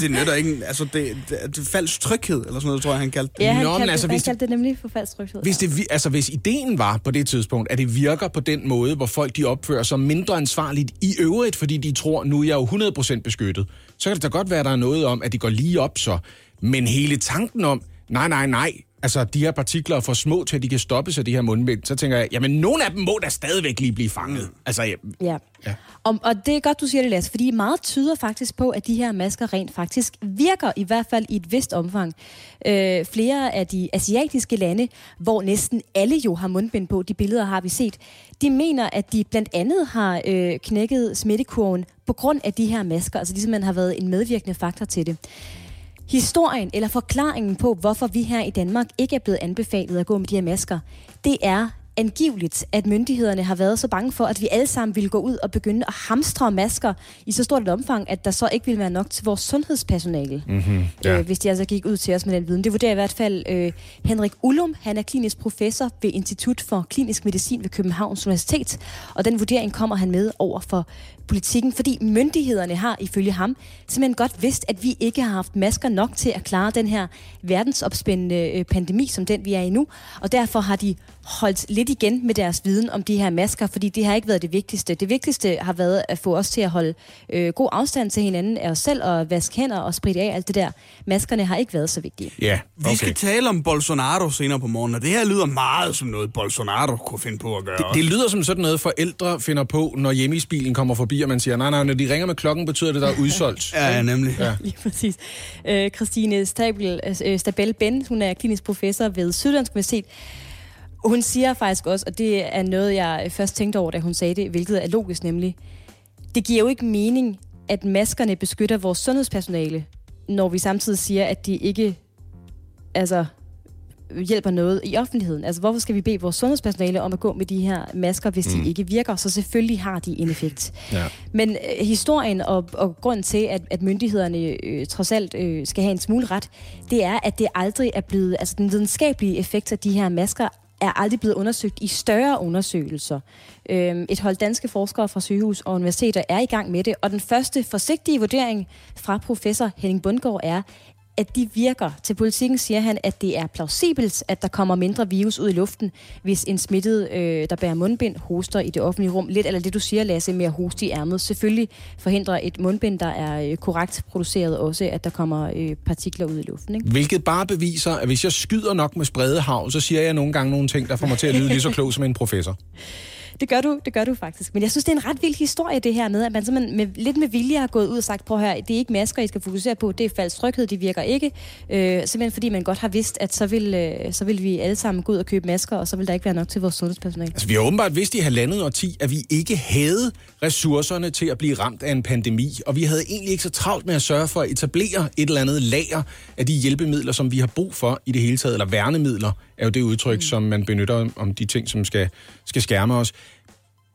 det nytter ikke, altså det, det, det er falsk tryghed, eller sådan noget, tror jeg, han kaldte det. Ja, han, Nå, kaldte, altså, altså, hvis han det- kaldte det nemlig for falsk tryghed. Hvis, det, altså, hvis ideen var på det tidspunkt, at det virker på den måde, hvor folk de opfører sig mindre ansvarligt i øvrigt, fordi de tror, nu er jeg jo 100% beskyttet, så kan det da godt være, at der er noget om, at de går lige op så. Men hele tanken om, nej, nej, nej, altså de her partikler er for små til, at de kan stoppes af de her mundbind, så tænker jeg, jamen nogle af dem må da stadigvæk lige blive fanget. Altså, ja, Ja. Ja. Og, og det er godt, du siger det, Lasse, fordi meget tyder faktisk på, at de her masker rent faktisk virker, i hvert fald i et vist omfang. Øh, flere af de asiatiske lande, hvor næsten alle jo har mundbind på, de billeder har vi set, de mener, at de blandt andet har øh, knækket smittekurven på grund af de her masker, altså de simpelthen har været en medvirkende faktor til det. Historien eller forklaringen på, hvorfor vi her i Danmark ikke er blevet anbefalet at gå med de her masker, det er angiveligt, at myndighederne har været så bange for, at vi alle sammen ville gå ud og begynde at hamstre masker i så stort et omfang, at der så ikke ville være nok til vores sundhedspersonale, mm-hmm, ja. øh, hvis de altså gik ud til os med den viden. Det vurderer i hvert fald øh, Henrik Ullum. Han er klinisk professor ved Institut for Klinisk Medicin ved Københavns Universitet, og den vurdering kommer han med over for politikken, fordi myndighederne har ifølge ham simpelthen godt vidst, at vi ikke har haft masker nok til at klare den her verdensopspændende øh, pandemi, som den vi er i nu, og derfor har de holdt lidt igen med deres viden om de her masker, fordi det har ikke været det vigtigste. Det vigtigste har været at få os til at holde øh, god afstand til hinanden af os selv og vaske hænder og spritte af alt det der. Maskerne har ikke været så vigtige. ja Vi okay. skal tale om Bolsonaro senere på morgen, og det her lyder meget som noget, Bolsonaro kunne finde på at gøre. Det, det lyder som sådan noget, forældre finder på, når hjemmeisbilen kommer forbi, og man siger, nej, nej, når de ringer med klokken, betyder det, der er udsolgt. Ja, ja, nemlig. Ja. Lige præcis. Øh, Christine Stabel, øh, Stabel Ben, hun er klinisk professor ved Syddansk Universitet. Hun siger faktisk også, og det er noget, jeg først tænkte over, da hun sagde det, hvilket er logisk nemlig. Det giver jo ikke mening, at maskerne beskytter vores sundhedspersonale, når vi samtidig siger, at de ikke altså, hjælper noget i offentligheden. Altså, hvorfor skal vi bede vores sundhedspersonale om at gå med de her masker, hvis mm. de ikke virker? Så selvfølgelig har de en effekt. Ja. Men øh, historien og, og grunden til, at, at myndighederne øh, trods alt øh, skal have en smule ret, det er, at det aldrig er blevet, altså den videnskabelige effekt af de her masker er aldrig blevet undersøgt i større undersøgelser. Øhm, et hold danske forskere fra sygehus og universiteter er i gang med det, og den første forsigtige vurdering fra professor Henning Bundgaard er, at de virker. Til politikken siger han, at det er plausibelt, at der kommer mindre virus ud i luften, hvis en smittet, øh, der bærer mundbind, hoster i det offentlige rum. Lidt eller det, du siger, Lasse, med at hoste i ærmet. Selvfølgelig forhindrer et mundbind, der er øh, korrekt produceret, også at der kommer øh, partikler ud i luften. Ikke? Hvilket bare beviser, at hvis jeg skyder nok med spredehav, så siger jeg nogle gange nogle ting, der får mig til at lyde lige så klog som en professor. Det gør du, det gør du faktisk. Men jeg synes, det er en ret vild historie, det her med, at man simpelthen med, lidt med vilje har gået ud og sagt, prøv her, det er ikke masker, I skal fokusere på, det er falsk tryghed, de virker ikke. Øh, simpelthen fordi man godt har vidst, at så vil, øh, så vil vi alle sammen gå ud og købe masker, og så vil der ikke være nok til vores sundhedspersonale. Altså, vi har åbenbart vidst i halvandet årti, at vi ikke havde ressourcerne til at blive ramt af en pandemi, og vi havde egentlig ikke så travlt med at sørge for at etablere et eller andet lager af de hjælpemidler, som vi har brug for i det hele taget, eller værnemidler er jo det udtryk, mm. som man benytter om de ting, som skal, skal skærme os.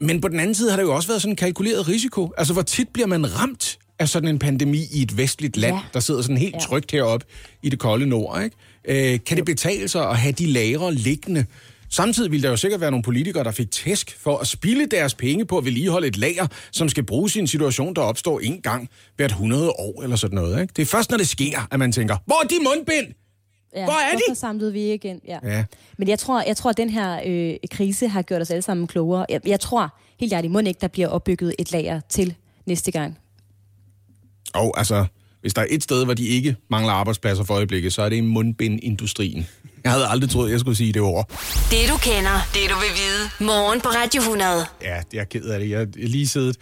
Men på den anden side har det jo også været sådan en kalkuleret risiko. Altså, hvor tit bliver man ramt af sådan en pandemi i et vestligt land, ja. der sidder sådan helt trygt heroppe i det kolde nord, ikke? Øh, kan det betale sig at have de lagre liggende? Samtidig vil der jo sikkert være nogle politikere, der fik tæsk for at spille deres penge på at vedligeholde et lager, som skal bruges i en situation, der opstår en gang hvert 100 år eller sådan noget. Ikke? Det er først, når det sker, at man tænker, hvor er de mundbind? Ja, Hvor er hvorfor de? samlede vi ikke ind? Ja. Ja. Men jeg tror, jeg tror, at den her øh, krise har gjort os alle sammen klogere. Jeg, jeg tror helt ærligt, må ikke, der bliver opbygget et lager til næste gang. Og altså, hvis der er et sted, hvor de ikke mangler arbejdspladser for øjeblikket, så er det i mundbindindustrien. Jeg havde aldrig troet, jeg skulle sige det ord. Det du kender, det du vil vide. Morgen på Radio 100. Ja, det er jeg ked af det. Jeg har lige siddet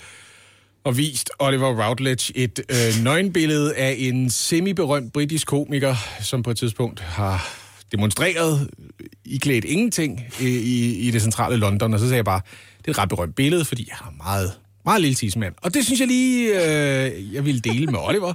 og vist Oliver Routledge et øh, nøgenbillede af en semi-berømt britisk komiker, som på et tidspunkt har demonstreret øh, i klædt ingenting i, i, i det centrale London. Og så sagde jeg bare, det er et ret berømt billede, fordi jeg har meget, meget lille tidsmand. Og det synes jeg lige, øh, jeg ville dele med Oliver.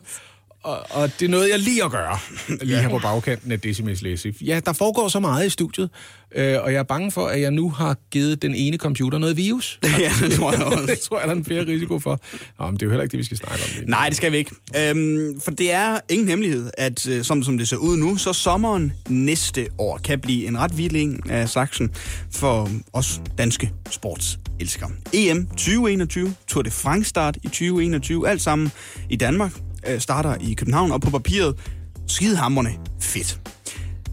Og, og det er noget, jeg lige at gøre, lige her på bagkanten af Decimus Læsif. Ja, der foregår så meget i studiet, øh, og jeg er bange for, at jeg nu har givet den ene computer noget virus. Ja, det tror jeg også. det tror jeg, der er en flere risiko for. Nå, men det er jo heller ikke det, vi skal snakke om. lige. Nej, det skal vi ikke. Øhm, for det er ingen hemmelighed, at øh, som, som det ser ud nu, så sommeren næste år kan blive en ret vild en af Sachsen for os danske sportselskere. EM 2021, Tour de France start i 2021, alt sammen i Danmark, øh, starter i København, og på papiret skidehammerne fedt.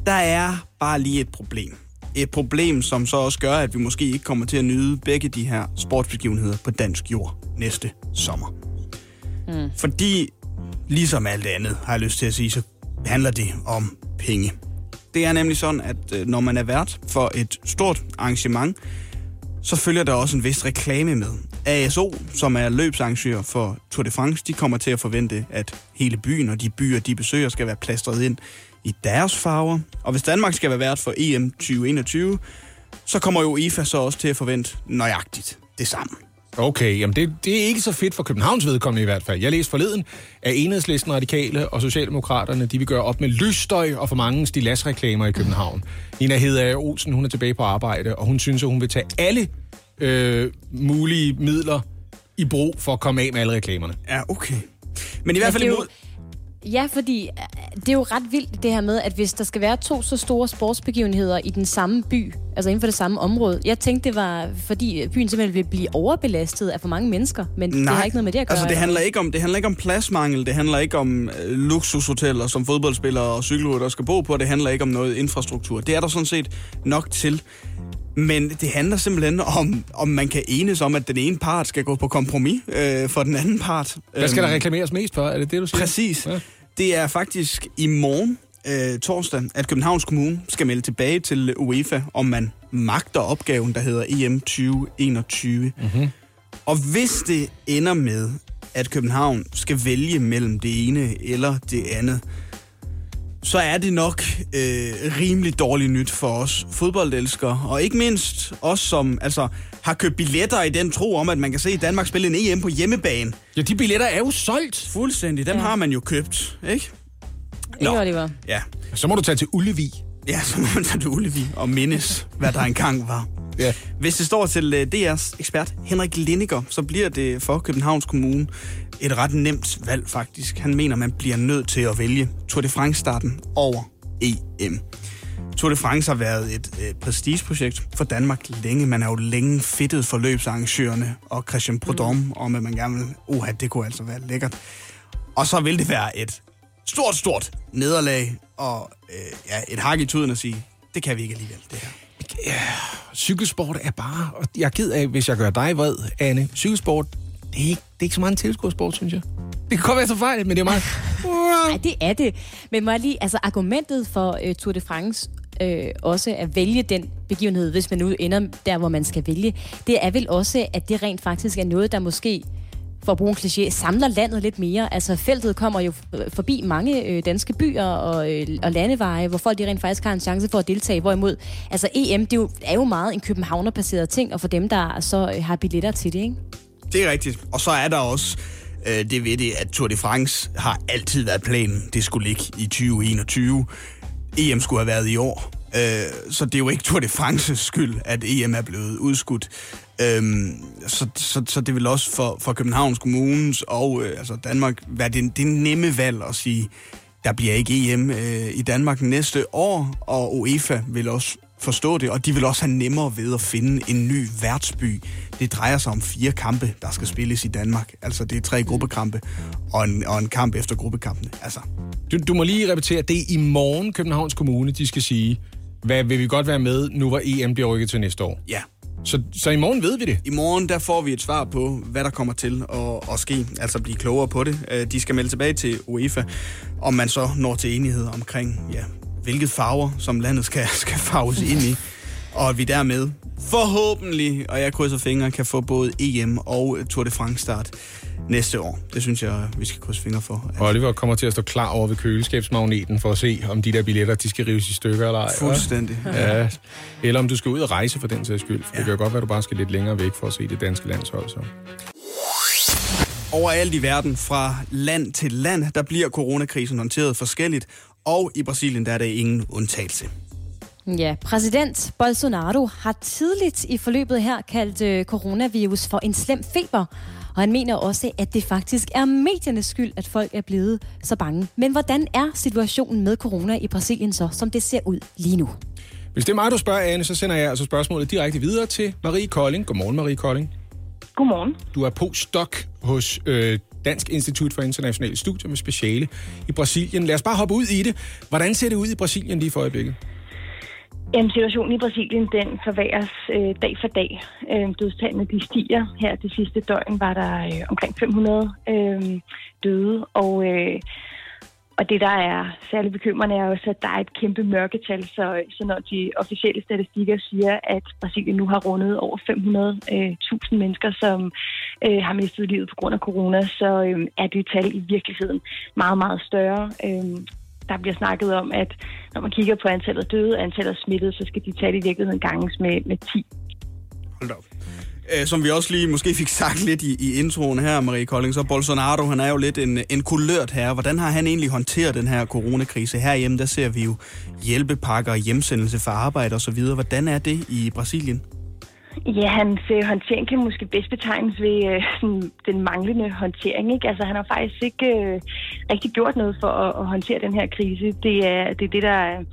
Der er bare lige et problem. Et problem, som så også gør, at vi måske ikke kommer til at nyde begge de her sportsbegivenheder på dansk jord næste sommer. Mm. Fordi, ligesom alt andet, har jeg lyst til at sige, så handler det om penge. Det er nemlig sådan, at øh, når man er vært for et stort arrangement, så følger der også en vis reklame med. ASO, som er løbsarrangør for Tour de France, de kommer til at forvente, at hele byen og de byer, de besøger, skal være plastret ind i deres farver. Og hvis Danmark skal være vært for EM 2021, så kommer jo IFA så også til at forvente nøjagtigt det samme. Okay, jamen det, det er ikke så fedt for Københavns vedkommende i hvert fald. Jeg læste forleden, at enhedslisten, radikale og socialdemokraterne, de vil gøre op med lysstøj og for mange stilasreklamer i København. Nina Hedder Olsen, hun er tilbage på arbejde, og hun synes, at hun vil tage alle øh, mulige midler i brug for at komme af med alle reklamerne. Ja, okay. Men i hvert fald jo- imod... Ja, fordi øh, det er jo ret vildt det her med, at hvis der skal være to så store sportsbegivenheder i den samme by, altså inden for det samme område. Jeg tænkte, det var fordi byen simpelthen vil blive overbelastet af for mange mennesker, men Nej. det har ikke noget med det at gøre. Altså, det handler ikke om, det handler ikke om pladsmangel, det handler ikke om øh, luksushoteller, som fodboldspillere og cykelrytter skal bo på, det handler ikke om noget infrastruktur. Det er der sådan set nok til. Men det handler simpelthen om, om man kan enes om, at den ene part skal gå på kompromis øh, for den anden part. Hvad skal Øhm, der reklameres mest for? Er det det, du siger? Præcis. Ja. Det er faktisk i morgen, øh, torsdag, at Københavns Kommune skal melde tilbage til UEFA, om man magter opgaven, der hedder EM 2021. Mm-hmm. Og hvis det ender med, at København skal vælge mellem det ene eller det andet, så er det nok øh, rimelig dårligt nyt for os fodboldelskere. Og ikke mindst os, som altså, har købt billetter i den tro om, at man kan se Danmark spille en EM på hjemmebane. Ja, de billetter er jo solgt. Fuldstændig. Dem ja. har man jo købt, ikke? Ikke, Oliver? Ja. Så må du tage til Ullevi. Ja, så må man tage til Ullevi og mindes, hvad der engang var. Ja. Hvis det står til øh, DR's ekspert Henrik Lindiger, så bliver det for Københavns Kommune et ret nemt valg faktisk. Han mener, man bliver nødt til at vælge Tour de France-starten over EM. Tour de France har været et øh, prestigeprojekt for Danmark længe. Man er jo længe fedtet for løbsarrangørerne og Christian Prudhomme, mm. om at man gerne vil, uha, det kunne altså være lækkert. Og så vil det være et stort, stort nederlag, og øh, ja, et hak i tuden at sige, det kan vi ikke alligevel, det her. Ja, cykelsport er bare... Og jeg er ked af, hvis jeg gør dig vred, Anne. Cykelsport, det er ikke, det er ikke så meget en tilskuersport, synes jeg. Det kan godt være så fejl, men det er meget... Nej, det er det. Men må jeg lige, altså argumentet for øh, Tour de France øh, også at vælge den begivenhed, hvis man nu ender der, hvor man skal vælge, det er vel også, at det rent faktisk er noget, der måske for at bruge en kliché, samler landet lidt mere. Altså feltet kommer jo øh, forbi mange øh, danske byer og, øh, og landeveje, hvor folk de rent faktisk har en chance for at deltage. Hvorimod, altså EM, det er jo, er jo meget en københavnerbaseret ting, og for dem, der så øh, har billetter til det, ikke? Det er rigtigt. Og så er der også øh, det ved det, at Tour de France har altid været planen. Det skulle ligge i 2021. EM skulle have været i år. Øh, så det er jo ikke Tour de France's skyld, at EM er blevet udskudt. Øhm, så, så, så det vil også for, for Københavns Kommunes og øh, altså Danmark være det, det nemme valg at sige, der bliver ikke EM øh, i Danmark næste år, og UEFA vil også forstå det, og de vil også have nemmere ved at finde en ny værtsby. Det drejer sig om fire kampe, der skal spilles i Danmark. Altså, det er tre gruppekampe og en, og en kamp efter gruppekampene. Altså. Du, du må lige repetere, det er i morgen Københavns Kommune, de skal sige, hvad vil vi godt være med, nu hvor EM bliver rykket til næste år? Ja. Så, så i morgen ved vi det? I morgen der får vi et svar på, hvad der kommer til at, at ske, altså blive klogere på det. Øh, de skal melde tilbage til UEFA, om man så når til enighed omkring, ja, hvilket farver, som landet skal, skal farves ind i. Og at vi dermed forhåbentlig, og jeg krydser fingre, kan få både EM og Tour de France start næste år. Det synes jeg, vi skal krydse fingre for. Oliver kommer til at stå klar over ved køleskabsmagneten for at se, om de der billetter, de skal rives i stykker eller ej. Fuldstændig. Ja. Eller om du skal ud og rejse for den sags skyld. For ja. det kan jo godt være, at du bare skal lidt længere væk for at se det danske landshold. Så. Overalt i verden, fra land til land, der bliver coronakrisen håndteret forskelligt, og i Brasilien der er der ingen undtagelse. Ja, præsident Bolsonaro har tidligt i forløbet her kaldt øh, coronavirus for en slem feber, og han mener også, at det faktisk er mediernes skyld, at folk er blevet så bange. Men hvordan er situationen med corona i Brasilien så, som det ser ud lige nu? Hvis det er mig, du spørger, Anne, så sender jeg altså spørgsmålet direkte videre til Marie Kolding. Godmorgen, Marie Kolding. Godmorgen. Du er postdoc hos øh, Dansk Institut for Internationale Studier med speciale i Brasilien. Lad os bare hoppe ud i det. Hvordan ser det ud i Brasilien lige for øjeblikket? Jamen, situationen i Brasilien, den forværres øh, dag for dag. Øh, dødstallene, de stiger. Her det sidste døgn var der øh, omkring 500 øh, døde, og, øh, og det, der er særlig bekymrende, er også, at der er et kæmpe mørketal. Så, så når de officielle statistikker siger, at Brasilien nu har rundet over 500.000 øh, mennesker, som øh, har mistet livet på grund af corona, så øh, er det tal i virkeligheden meget, meget større. Øh, der bliver snakket om, at når man kigger på antallet af døde og antallet af smittede, så skal de tal i virkeligheden ganges med, med 10. Hold op. Øh, som vi også lige måske fik sagt lidt i, i introen her, Marie Kolding, så Bolsonaro, han er jo lidt en, en kulørt her. Hvordan har han egentlig håndteret den her coronakrise? Herhjemme, der ser vi jo hjælpepakker, hjemsendelse for arbejde osv. Hvordan er det i Brasilien? Ja, hans øh, håndtering kan måske bedst betegnes ved øh, sådan, den manglende håndtering. Ikke? Altså, han har faktisk ikke øh, rigtig gjort noget for at, at håndtere den her krise. Det er det, er det der,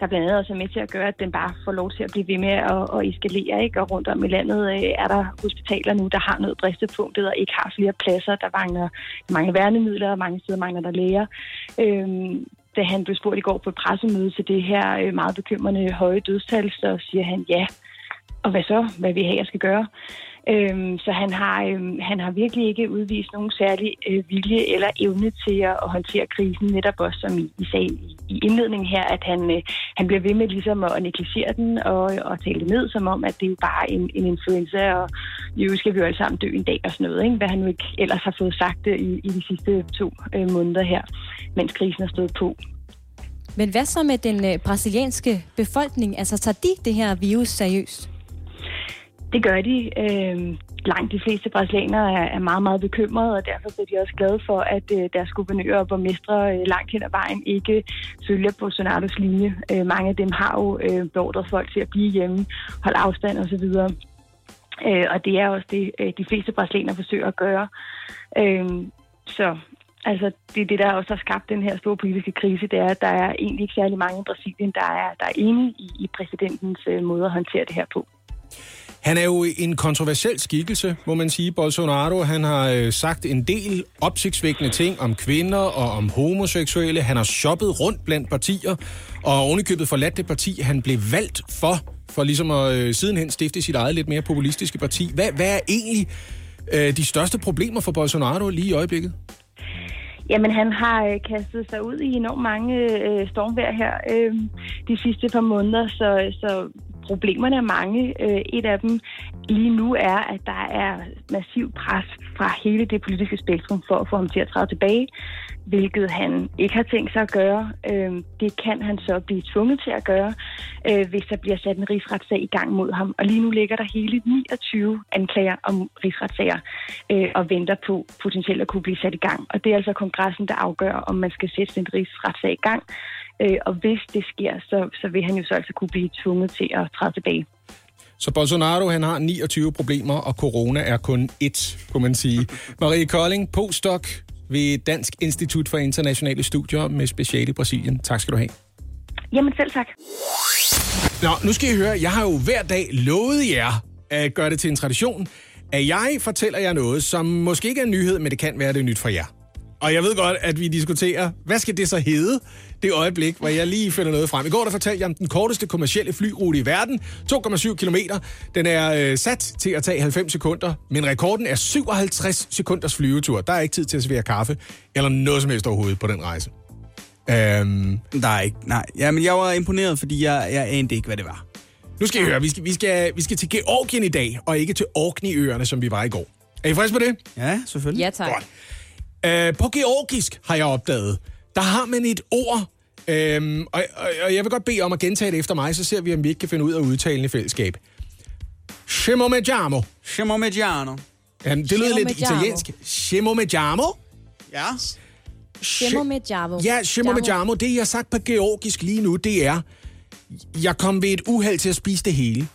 der blandt andet også er med til at gøre, at den bare får lov til at blive ved med at, at eskalere. Ikke? Og rundt om i landet øh, er der hospitaler nu, der har noget bristepunktet og ikke har flere pladser. Der mangler, der mangler værnemidler, og mange steder mangler der læger. Øhm, da han blev spurgt i går på et pressemøde til det her øh, meget bekymrende høje dødstal, så siger han ja og hvad så? Hvad vi her skal gøre? Øhm, så han har, øhm, han har virkelig ikke udvist nogen særlig øh, vilje eller evne til at, at håndtere krisen, netop også som I, I sagde i, i indledningen her, at han, øh, han bliver ved med ligesom at negligere den og, og tale det ned, som om, at det er jo bare en, en influenza, og jo skal vi jo alle sammen dø en dag og sådan noget, ikke? hvad han nu ikke ellers har fået sagt øh, i, i de sidste to øh, måneder her, mens krisen har stået på. Men hvad så med den øh, brasilianske befolkning? Altså tager de det her virus seriøst? Det gør de. Øh, langt de fleste brasilianere er, er meget, meget bekymrede, og derfor bliver de også glade for, at øh, deres guvernører og borgmestre øh, langt hen ad vejen ikke følger på Sonatos linje. Øh, mange af dem har jo øh, beordret folk til at blive hjemme, holde afstand osv. Øh, og det er også det, øh, de fleste brasilianere forsøger at gøre. Øh, så altså, det er det, der også har skabt den her store politiske krise, det er, at der er egentlig ikke særlig mange i Brasilien, der er, der er enige i, i præsidentens øh, måde at håndtere det her på. Han er jo en kontroversiel skikkelse, må man sige, Bolsonaro. Han har øh, sagt en del opsigtsvækkende ting om kvinder og om homoseksuelle. Han har shoppet rundt blandt partier, og ovenikøbet forladt det parti, han blev valgt for, for ligesom at øh, sidenhen stifte sit eget lidt mere populistiske parti. Hvad, hvad er egentlig øh, de største problemer for Bolsonaro lige i øjeblikket? Jamen, han har øh, kastet sig ud i enormt mange øh, stormvejr her øh, de sidste par måneder, så, så problemerne er mange. Øh, et af dem lige nu er, at der er massiv pres fra hele det politiske spektrum for at få ham til at træde tilbage, hvilket han ikke har tænkt sig at gøre. Øh, det kan han så blive tvunget til at gøre, øh, hvis der bliver sat en rigsretssag i gang mod ham. Og lige nu ligger der hele 29 anklager om rigsretssager og venter på potentielt at kunne blive sat i gang. Og det er altså kongressen, der afgør, om man skal sætte en rigsretssag i gang. Øh, og hvis det sker, så, så vil han jo så altså kunne blive tvunget til at træde tilbage. Så Bolsonaro han har 29 problemer, og corona er kun ét, kunne man sige. Marie Kolding, postdoc ved Dansk Institut for Internationale Studier med speciale i Brasilien. Tak skal du have. Jamen selv tak. Nå, nu skal I høre, jeg har jo hver dag lovet jer at gøre det til en tradition, at jeg fortæller jer noget, som måske ikke er en nyhed, men det kan være det nyt for jer. Og jeg ved godt, at vi diskuterer, hvad skal det så hedde, det øjeblik, hvor jeg lige finder noget frem. I går der fortalte jeg om den korteste kommercielle flyrute i verden, 2,7 km. Den er øh, sat til at tage 90 sekunder, men rekorden er 57 sekunders flyvetur. Der er ikke tid til at servere kaffe, eller noget som helst overhovedet på den rejse. Øhm, der er ikke, nej. Ja, men jeg var imponeret, fordi jeg, jeg anede ikke, hvad det var. Nu skal I høre, vi skal, vi, skal, vi skal til Georgien i dag, og ikke til Orkney-øerne, som vi var i går. Er I friske på det? Ja, selvfølgelig. Ja, tak. Godt. Øh, på georgisk har jeg opdaget, der har man et ord, øhm, og, og, og jeg vil godt bede om at gentage det efter mig, så ser vi, om vi ikke kan finde ud af udtalen i fællesskab. Scemomeggiamo. Scemomeggiano. Ja, det lyder lidt italiensk. Scemomeggiamo. Ja. Scemomeggiamo. Ja, Scemomeggiamo. Det, jeg har sagt på georgisk lige nu, det er, jeg kom ved et uheld til at spise det hele.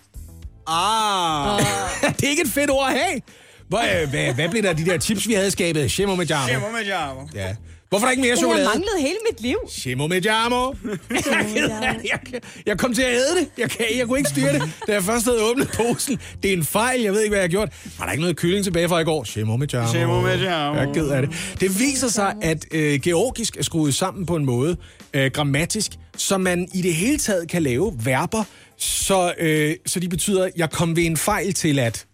Ah. Uh. det er ikke et fedt ord at have. Hvad, øh, hvad, hvad blev der af de der chips, vi havde skabet? Shemo med jamo. Shemo med jamo. Ja. Hvorfor er der ikke mere chokolade? Det har manglet hele mit liv. Shemo med jamo. jeg, jeg kom til at æde det. Jeg, kan, jeg kunne ikke styre det, da jeg først havde åbnet posen. Det er en fejl. Jeg ved ikke, hvad jeg har gjort. Var der ikke noget kylling tilbage fra i går? Shemo med jamo. Shemo med jamo. Jeg er ked af det. Det viser sig, at øh, georgisk er skruet sammen på en måde, øh, grammatisk, så man i det hele taget kan lave verber, så, øh, så de betyder, jeg kom ved en fejl til at...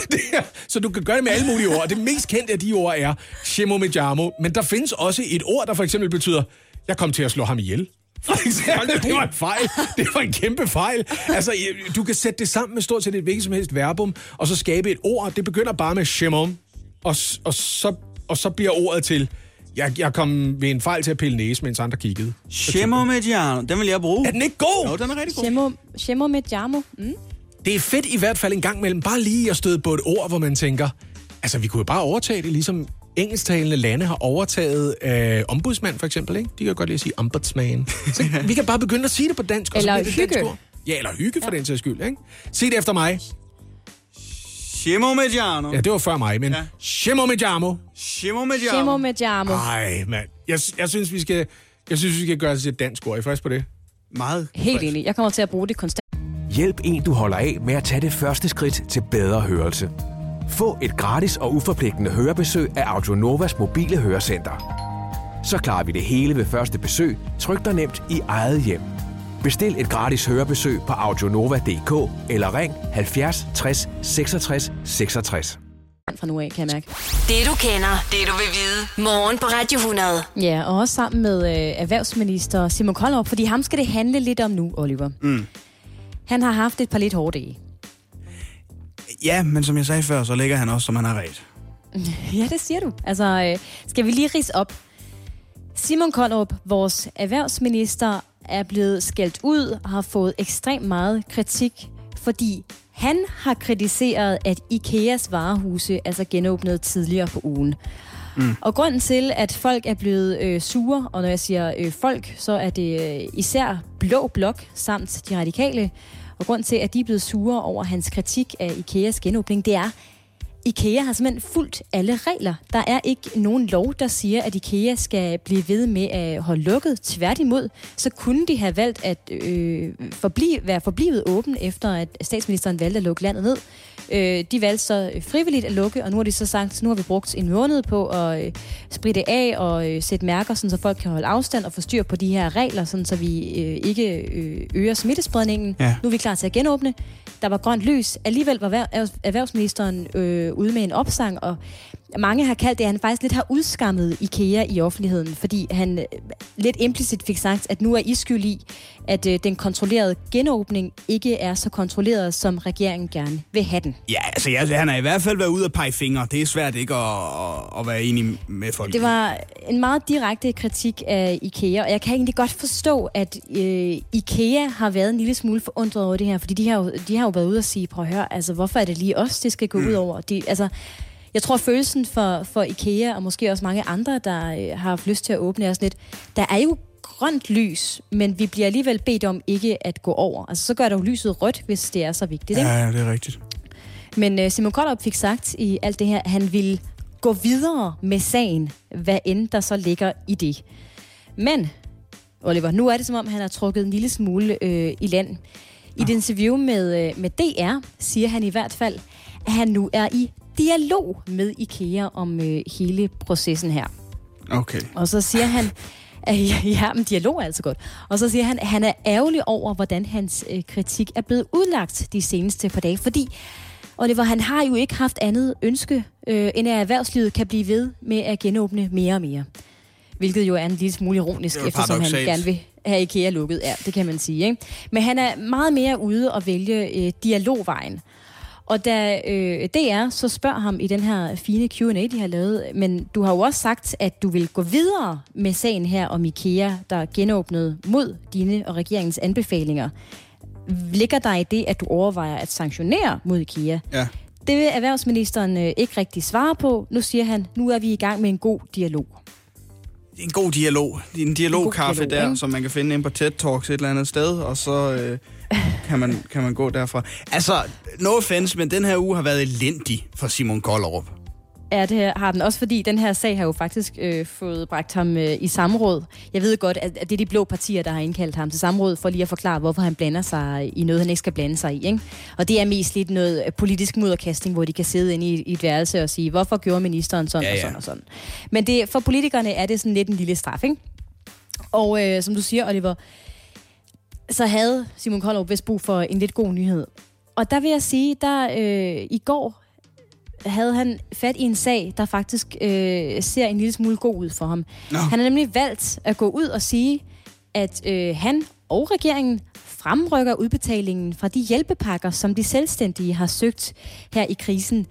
så du kan gøre det med alle mulige ord. Det mest kendte af de ord er Shemo Mejamo. Men der findes også et ord, der for eksempel betyder, jeg kom til at slå ham ihjel. For eksempel, det var en fejl. Det var en kæmpe fejl. Altså, du kan sætte det sammen med stort set et hvilket som helst verbum, og så skabe et ord. Det begynder bare med Shemom, og, og, så, og så bliver ordet til, jeg, jeg kom ved en fejl til at pille næse, mens andre kiggede. Shemo Mediano, den vil jeg bruge. Er den ikke god? Jo, den er rigtig god. Shemo Mediano. Mm. Det er fedt i hvert fald en gang mellem bare lige at støde på et ord, hvor man tænker, altså vi kunne jo bare overtage det, ligesom engelsktalende lande har overtaget øh, ombudsmand for eksempel, ikke? De kan godt lide at sige ombudsman. Så vi kan bare begynde at sige det på dansk. Eller og så hygge. Det ja, eller hygge for ja. den sags skyld, ikke? Sig det efter mig. Shemo Mediano. Ja, det var før mig, men ja. Shemo Mediamo. Shemo Mediano. Shemo Mediamo. Ej, mand. Jeg, jeg, synes, vi skal, jeg synes, vi skal gøre det til et dansk ord. Er I frisk på det? Meget. Helt enig. Jeg kommer til at bruge det konstant. Hjælp en, du holder af med at tage det første skridt til bedre hørelse. Få et gratis og uforpligtende hørebesøg af Audionovas mobile hørecenter. Så klarer vi det hele ved første besøg, tryk dig nemt i eget hjem. Bestil et gratis hørebesøg på audionova.dk eller ring 70 60 66 66. Fra nu af, kan jeg mærke. Det du kender, det du vil vide. Morgen på Radio 100. Ja, og også sammen med øh, erhvervsminister Simon Koldrup, fordi ham skal det handle lidt om nu, Oliver. Mm. Han har haft et par lidt hårde dage. Ja, men som jeg sagde før, så ligger han også, som han har ret. Ja, det siger du. Altså, øh, skal vi lige rise op? Simon Koldrup, vores erhvervsminister, er blevet skældt ud og har fået ekstremt meget kritik, fordi han har kritiseret, at IKEAs varehuse altså genåbnede tidligere på ugen. Mm. Og grunden til, at folk er blevet øh, sure, og når jeg siger øh, folk, så er det øh, især Blå Blok samt de radikale, og grund til, at de er blevet sure over hans kritik af IKEAs genåbning, det er, IKEA har simpelthen fulgt alle regler. Der er ikke nogen lov, der siger, at IKEA skal blive ved med at holde lukket. Tværtimod, så kunne de have valgt at øh, forblive, være forblivet åben, efter at statsministeren valgte at lukke landet ned. Øh, de valgte så frivilligt at lukke, og nu har de så sagt, nu har vi brugt en måned på at øh, spritte af og øh, sætte mærker, sådan, så folk kan holde afstand og få styr på de her regler, sådan, så vi øh, ikke øh, øger smittespredningen. Ja. Nu er vi klar til at genåbne. Der var grønt lys. Alligevel var erhvervsministeren øh, ude med en opsang, og mange har kaldt det, at han faktisk lidt har udskammet IKEA i offentligheden, fordi han øh, lidt implicit fik sagt, at nu er I skyld i, at øh, den kontrollerede genåbning ikke er så kontrolleret, som regeringen gerne vil have den. Ja, altså ja, han har i hvert fald været ude at pege fingre. Det er svært ikke at, at, at være enig med folk. Det var en meget direkte kritik af IKEA, og jeg kan egentlig godt forstå, at øh, IKEA har været en lille smule forundret over det her, fordi de har jo, de har jo været ude og sige, prøv at høre, altså hvorfor er det lige os, det skal gå mm. ud over? De, altså, jeg tror, følelsen for, for IKEA, og måske også mange andre, der øh, har haft lyst til at åbne, sådan lidt, der er jo grønt lys, men vi bliver alligevel bedt om ikke at gå over. Altså, så gør der jo lyset rødt, hvis det er så vigtigt. Ikke? Ja, ja, det er rigtigt. Men uh, Simon Koldrup fik sagt i alt det her, at han vil gå videre med sagen, hvad end der så ligger i det. Men, Oliver, nu er det som om, han har trukket en lille smule øh, i land. I et interview med, øh, med DR siger han i hvert fald, at han nu er i dialog med IKEA om øh, hele processen her. Okay. Og så siger han, at, ja, men dialog er altså godt. Og så siger han, at han er ærgerlig over, hvordan hans øh, kritik er blevet udlagt de seneste par dage, fordi Oliver, han har jo ikke haft andet ønske, øh, end at erhvervslivet kan blive ved med at genåbne mere og mere. Hvilket jo er en lille smule ironisk, eftersom han gerne vil have IKEA lukket. Ja, det kan man sige. Ikke? Men han er meget mere ude og vælge øh, dialogvejen. Og da øh, DR så spørger ham i den her fine Q&A, de har lavet, men du har jo også sagt, at du vil gå videre med sagen her om IKEA, der genåbnede mod dine og regeringens anbefalinger. Ligger der i det, at du overvejer at sanktionere mod IKEA? Ja. Det vil erhvervsministeren øh, ikke rigtig svare på. Nu siger han, nu er vi i gang med en god dialog. En god dialog. En dialogkaffe der, ikke? som man kan finde ind på TED Talks et eller andet sted, og så øh, kan, man, kan man gå derfra. Altså, no offense, men den her uge har været elendig for Simon Kollerup. Ja, det har den også, fordi den her sag har jo faktisk øh, fået bragt ham øh, i samråd. Jeg ved godt, at, at det er de blå partier, der har indkaldt ham til samråd, for lige at forklare, hvorfor han blander sig i noget, han ikke skal blande sig i. Ikke? Og det er mest lidt noget øh, politisk mudderkasting, hvor de kan sidde inde i, i et værelse og sige, hvorfor gjorde ministeren sådan ja, ja. og sådan og sådan. Men det, for politikerne er det sådan lidt en lille straf, ikke? Og øh, som du siger, Oliver, så havde Simon Koldrup vist brug for en lidt god nyhed. Og der vil jeg sige, der øh, i går havde han fat i en sag, der faktisk øh, ser en lille smule god ud for ham. No. Han har nemlig valgt at gå ud og sige, at øh, han og regeringen fremrykker udbetalingen fra de hjælpepakker, som de selvstændige har søgt her i krisen.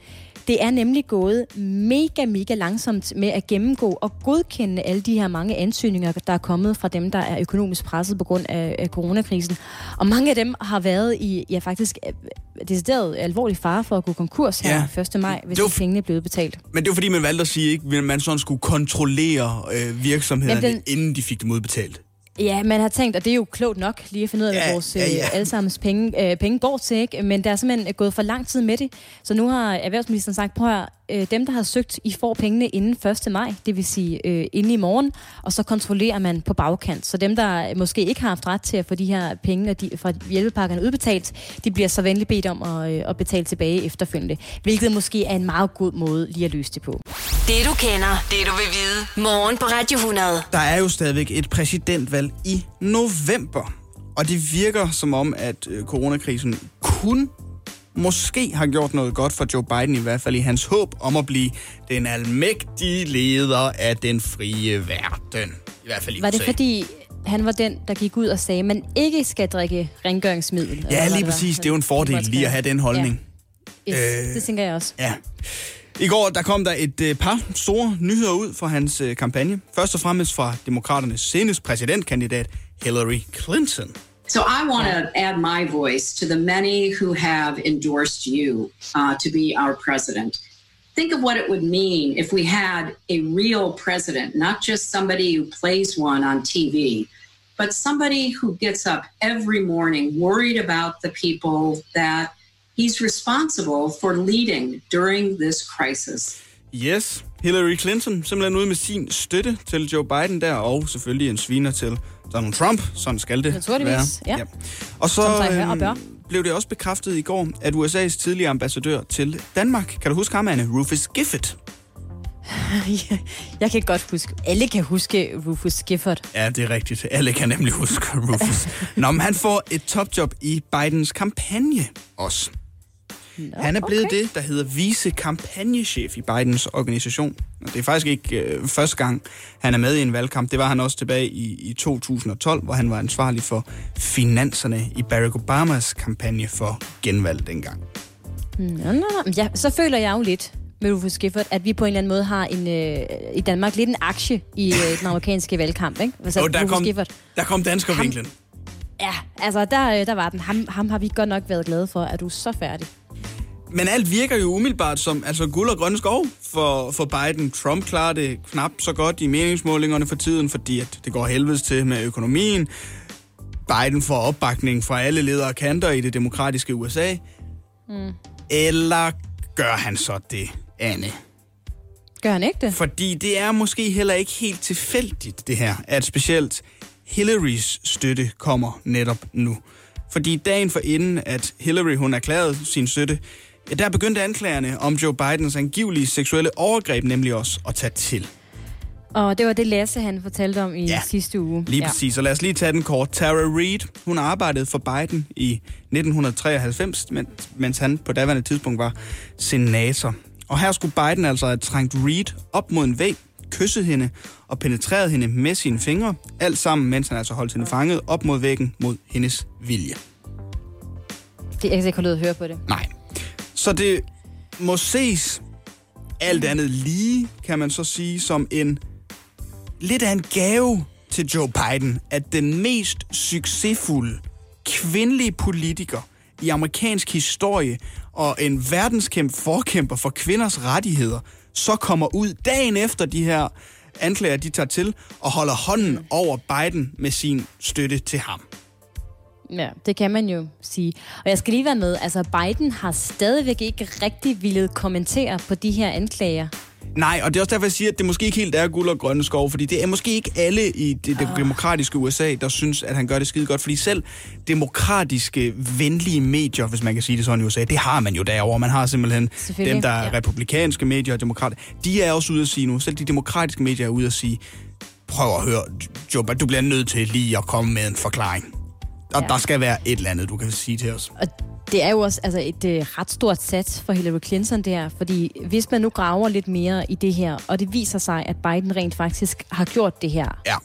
Det er nemlig gået mega, mega langsomt med at gennemgå og godkende alle de her mange ansøgninger, der er kommet fra dem, der er økonomisk presset på grund af, af coronakrisen. Og mange af dem har været i, ja faktisk, øh, decideret alvorlig fare for at gå konkurs her ja. 1. maj, hvis det pengene blev betalt. Men det var fordi, man valgte at sige, at man sådan skulle kontrollere øh, virksomhederne, den, inden de fik dem udbetalt. Ja, man har tænkt, og det er jo klogt nok lige at finde ud af, ja, hvad vores ja, ja. Øh, allesammens penge, øh, penge går til, ikke? men der er simpelthen gået for lang tid med det. Så nu har erhvervsministeren sagt, prøv at øh, dem, der har søgt, I får pengene inden 1. maj, det vil sige øh, inden i morgen, og så kontrollerer man på bagkant. Så dem, der måske ikke har haft ret til at få de her penge de, fra hjælpepakkerne udbetalt, de bliver så venligt bedt om at, øh, at betale tilbage efterfølgende, hvilket måske er en meget god måde lige at løse det på. Det du kender, det du vil vide. Morgen på Radio 100. Der er jo stadigvæk et præsidentvalg i november. Og det virker som om, at øh, coronakrisen kun måske har gjort noget godt for Joe Biden, i hvert fald i hans håb om at blive den almægtige leder af den frie verden. I hvert fald i Var det fordi, han var den, der gik ud og sagde, at man ikke skal drikke rengøringsmiddel? Ja, lige præcis. Det er jo en fordel lige at have den holdning. Ja. Yes, øh, det tænker jeg også. Ja. I går der kom der et øh, par store nyheder ud fra hans øh, kampagne. Først og fremmest fra demokraternes seneste præsidentkandidat, Hillary Clinton. So I want to add my voice to the many who have endorsed you uh, to be our president. Think of what it would mean if we had a real president, not just somebody who plays one on TV, but somebody who gets up every morning worried about the people that He's responsible for leading during this crisis. Yes, Hillary Clinton simpelthen ude med sin støtte til Joe Biden der, og selvfølgelig en sviner til Donald Trump. Sådan skal det Naturligvis, være. ja. Og så hør og bør. øhm, blev det også bekræftet i går, at USA's tidligere ambassadør til Danmark, kan du huske ham, Anne? Rufus Gifford. jeg kan godt huske. Alle kan huske Rufus Gifford. Ja, det er rigtigt. Alle kan nemlig huske Rufus. Nå, men han får et topjob i Bidens kampagne også. Han er blevet okay. det, der hedder vice-kampagnechef i Bidens organisation. Og det er faktisk ikke øh, første gang, han er med i en valgkamp. Det var han også tilbage i, i 2012, hvor han var ansvarlig for finanserne i Barack Obamas kampagne for genvalg dengang. Nå, nå, nå. Ja, så føler jeg jo lidt med Rufus Gifford, at vi på en eller anden måde har en, øh, i Danmark lidt en aktie i øh, den amerikanske valgkamp, ikke? Altså, Og der Rufus kom, Gifford. der kom danskervinklen. Ja, altså der, øh, der var den. Ham, ham har vi godt nok været glade for. Er du så færdig? Men alt virker jo umiddelbart som altså guld og grønne skov for, for Biden. Trump klarer det knap så godt i meningsmålingerne for tiden, fordi at det går helvedes til med økonomien. Biden får opbakning fra alle ledere og kanter i det demokratiske USA. Mm. Eller gør han så det, Anne? Gør han ikke det? Fordi det er måske heller ikke helt tilfældigt, det her, at specielt Hillarys støtte kommer netop nu. Fordi dagen for inden, at Hillary hun erklærede sin støtte, der begyndte anklagerne om Joe Bidens angivelige seksuelle overgreb nemlig også at tage til. Og det var det, Lasse han fortalte om i Ja, sidste uge. Lige ja. præcis, så lad os lige tage den kort. Tara Reid, hun arbejdede for Biden i 1993, men- mens han på daværende tidspunkt var senator. Og her skulle Biden altså have trængt Reid op mod en væg, kysset hende og penetreret hende med sine fingre, alt sammen, mens han altså holdt hende fanget op mod væggen mod hendes vilje. Det, kan ikke at høre på det. Nej. Så det må ses alt andet lige, kan man så sige, som en lidt af en gave til Joe Biden, at den mest succesfulde kvindelige politiker i amerikansk historie og en verdenskæmpe forkæmper for kvinders rettigheder, så kommer ud dagen efter de her anklager, de tager til, og holder hånden over Biden med sin støtte til ham. Ja, det kan man jo sige. Og jeg skal lige være med, altså Biden har stadigvæk ikke rigtig ville kommentere på de her anklager. Nej, og det er også derfor, jeg siger, at det måske ikke helt er guld og grønne skov, fordi det er måske ikke alle i det, det demokratiske USA, der synes, at han gør det skide godt, fordi selv demokratiske, venlige medier, hvis man kan sige det sådan i USA, det har man jo derovre. Man har simpelthen dem, der er ja. republikanske medier og demokrater. De er også ude at sige nu, selv de demokratiske medier er ude at sige, prøv at høre, Joe, du bliver nødt til lige at komme med en forklaring. Og ja. Der skal være et eller andet, du kan sige til os. Og det er jo også altså, et øh, ret stort sats for Hillary Clinton der, fordi hvis man nu graver lidt mere i det her, og det viser sig, at Biden rent faktisk har gjort det her, Ja.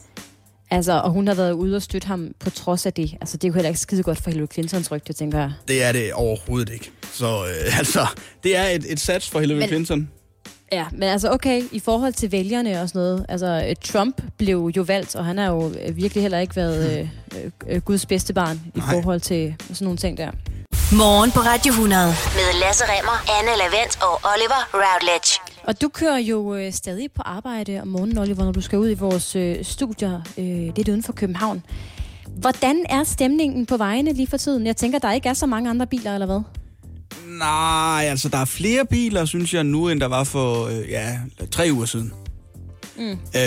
altså, og hun har været ude og støtte ham på trods af det, altså det er jo heller ikke skide godt for Hillary Clintons rygte, tænker jeg. Det er det overhovedet ikke. Så øh, altså, det er et, et sats for Hillary Men- Clinton. Ja, men altså okay, i forhold til vælgerne og sådan noget, altså øh, Trump blev jo valgt, og han har jo øh, virkelig heller ikke været øh, øh, øh, Guds bedste barn i Nej. forhold til sådan nogle ting der. Morgen på Radio 100 med Lasse Remmer, Anne Lavendt og Oliver Routledge. Og du kører jo øh, stadig på arbejde om morgenen, Oliver, når du skal ud i vores øh, studier øh, lidt uden for København. Hvordan er stemningen på vejene lige for tiden? Jeg tænker, der ikke er så mange andre biler, eller hvad? Nej, altså der er flere biler, synes jeg, nu, end der var for øh, ja, tre uger siden. Mm. Og Øh,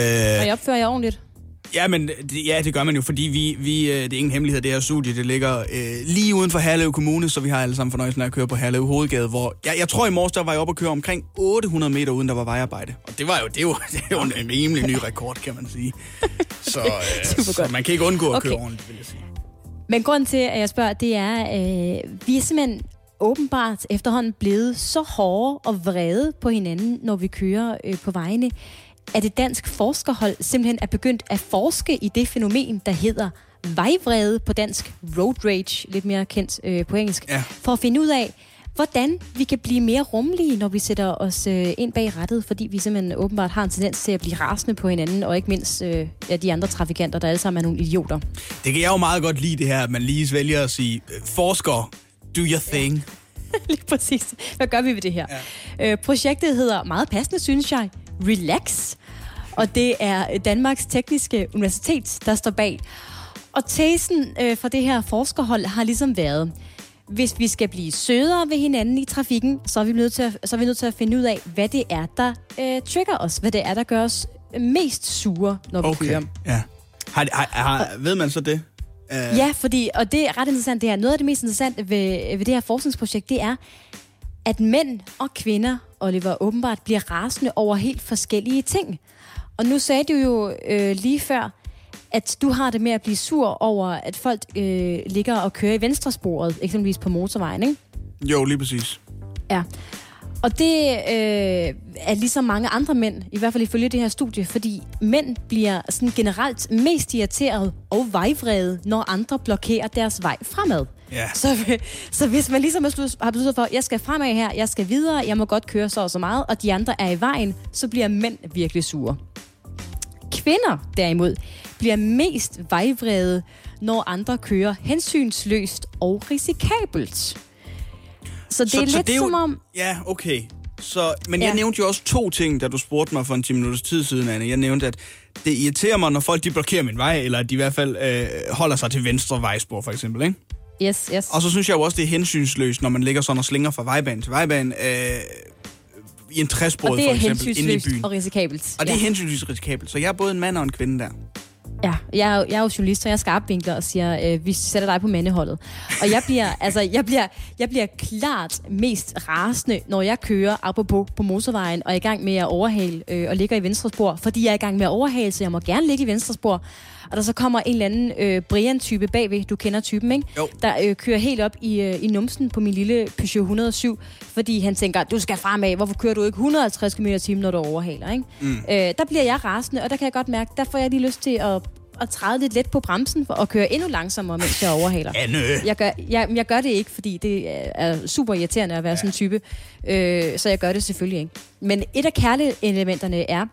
jeg opfører jer ordentligt. ja, men det, ja, det gør man jo, fordi vi, vi, øh, det er ingen hemmelighed, det her studie, det ligger øh, lige uden for Herlev Kommune, så vi har alle sammen fornøjelsen af at køre på Herlev Hovedgade, hvor jeg, jeg tror i morges, der var jeg oppe at køre omkring 800 meter, uden der var vejarbejde. Og det var jo, det jo, det jo en, rimelig ny rekord, kan man sige. Så, øh, så man kan ikke undgå at Okay. køre ordentligt, vil jeg sige. Men grunden til, at jeg spørger, det er, øh, vi er simpelthen åbenbart efterhånden blevet så hårde og vrede på hinanden, når vi kører øh, på vejene, at et dansk forskerhold simpelthen er begyndt at forske i det fænomen, der hedder vejvrede på dansk, road rage, lidt mere kendt øh, på engelsk, Ja. for at finde ud af, hvordan vi kan blive mere rummelige, når vi sætter os øh, ind bag rattet, fordi vi simpelthen åbenbart har en tendens til at blive rasende på hinanden, og ikke mindst øh, ja, de andre trafikanter, der alle sammen er nogle idioter. Det kan jeg jo meget godt lide, det her, at man lige vælger at sige, øh, forsker, do your thing. Lige præcis. Hvad gør vi ved det her? Ja. Øh, projektet hedder, meget passende synes jeg, Relax. Og det er Danmarks Tekniske Universitet, der står bag. Og tesen øh, for det her forskerhold har ligesom været, hvis vi skal blive sødere ved hinanden i trafikken, så er vi nødt til at, så er vi nødt til at finde ud af, hvad det er, der øh, trigger os. Hvad det er, der gør os mest sure, når vi Okay, kører. ja. Har, har, har, ved man så det? Uh, Ja, fordi, og det er ret interessant, det her. Noget af det mest interessante ved, ved det her forskningsprojekt, det er, at mænd og kvinder, Oliver, åbenbart bliver rasende over helt forskellige ting. Og nu sagde du jo øh, lige før, at du har det med at blive sur over, at folk øh, ligger og kører i venstresporet, eksempelvis på motorvejen, ikke? Jo, lige præcis. Ja. Og det øh, er ligesom mange andre mænd, i hvert fald ifølge det her studie, fordi mænd bliver sådan generelt mest irriteret og vejvrede, når andre blokerer deres vej fremad. Ja. Så, så hvis man ligesom har besluttet for, at jeg skal fremad her, jeg skal videre, jeg må godt køre så og så meget, og de andre er i vejen, så bliver mænd virkelig sure. Kvinder derimod bliver mest vejvrede, når andre kører hensynsløst og risikabelt. Så det er lidt det er jo- som om... Ja, okay. Så, men Ja. jeg nævnte jo også to ting, da du spurgte mig for en 10 minutters tid siden, Anne. Jeg nævnte, at det irriterer mig, når folk de blokerer min vej, eller at de i hvert fald øh, holder sig til venstre vejspor, for eksempel. Ikke? Yes, yes. Og så synes jeg jo også, det er hensynsløst, når man ligger sådan og slinger fra vejbanen til vejbanen øh, i en og træsbåd, det for er eksempel, inde i hensynsløst byen. og risikabelt. Og det er ja. hensynsløst risikabelt. Så jeg er både en mand og en kvinde der. Ja, jeg er, jeg er jo journalist, og jeg er skarpvinkler og siger, øh, vi sætter dig på mandeholdet. Og jeg bliver, altså, jeg bliver, jeg bliver klart mest rasende, når jeg kører apropos på motorvejen og er i gang med at overhale øh, og ligger i venstre spor, fordi jeg er i gang med at overhale, så jeg må gerne ligge i venstre spor. Og der så kommer en eller anden øh, Brian-type bagved, du kender typen, ikke? Jo. Der øh, kører helt op i, øh, i numsen på min lille Peugeot 107, fordi han tænker, du skal fremad, hvorfor kører du ikke 150 km timen, når du overhaler, ikke? Mm. Øh, der bliver jeg rasende, og der kan jeg godt mærke, der får jeg lige lyst til at, at træde lidt let på bremsen at køre endnu langsommere, mens jeg overhaler. Anne! Jeg gør, jeg, jeg gør det ikke, fordi det er- er super irriterende at være ja. sådan en type. Øh, så jeg gør det selvfølgelig ikke. Men et af kærleelementerne er,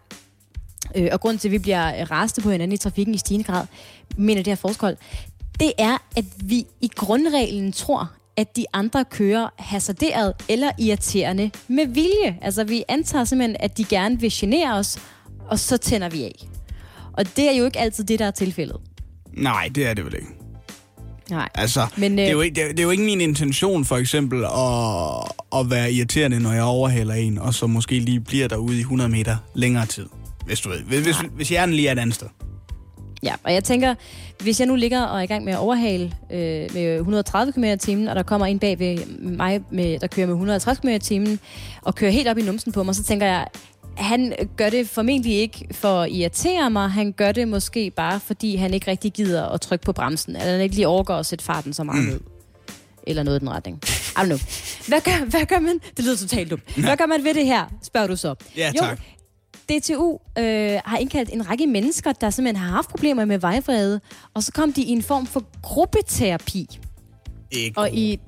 øh, og grunden til, at vi bliver øh, raste på hinanden i trafikken i stigende grad, mener det her forskhold, det er, at vi i grundreglen tror, at de andre kører hasarderet eller irriterende med vilje. Altså, vi antager simpelthen, at de gerne vil genere os, og så tænder vi af. Og det er jo ikke altid det, der er tilfældet. Nej, det er det vel ikke. Nej. Altså, Men, Men, det, er øh, jo ikke, det, er, det er jo ikke min intention, for eksempel, at, at være irriterende, når jeg overhaler en, og så måske lige bliver derude i 100 meter længere tid. Hvis du ved. Hvis, hvis, hvis hjernen lige er et andet sted. Ja, og jeg tænker, hvis jeg nu ligger og er i gang med at overhale øh, med 130 km i timen, og der kommer en bag ved mig, med, der kører med 150 km i timen, og kører helt op i numsen på mig, så tænker jeg, han gør det formentlig ikke for at irritere mig, han gør det måske bare, fordi han ikke rigtig gider at trykke på bremsen, eller han ikke lige overgår at sætte farten så meget ned. Eller noget i den retning. I don't know. Hvad gør, hvad gør man? Det lyder totalt dumt. Hvad gør man ved det her, spørger du så. Ja, jo, tak. DTU øh, har indkaldt en række mennesker, der simpelthen har haft problemer med vejvrede, og så kom de i en form for gruppeterapi. Ikke. Og i,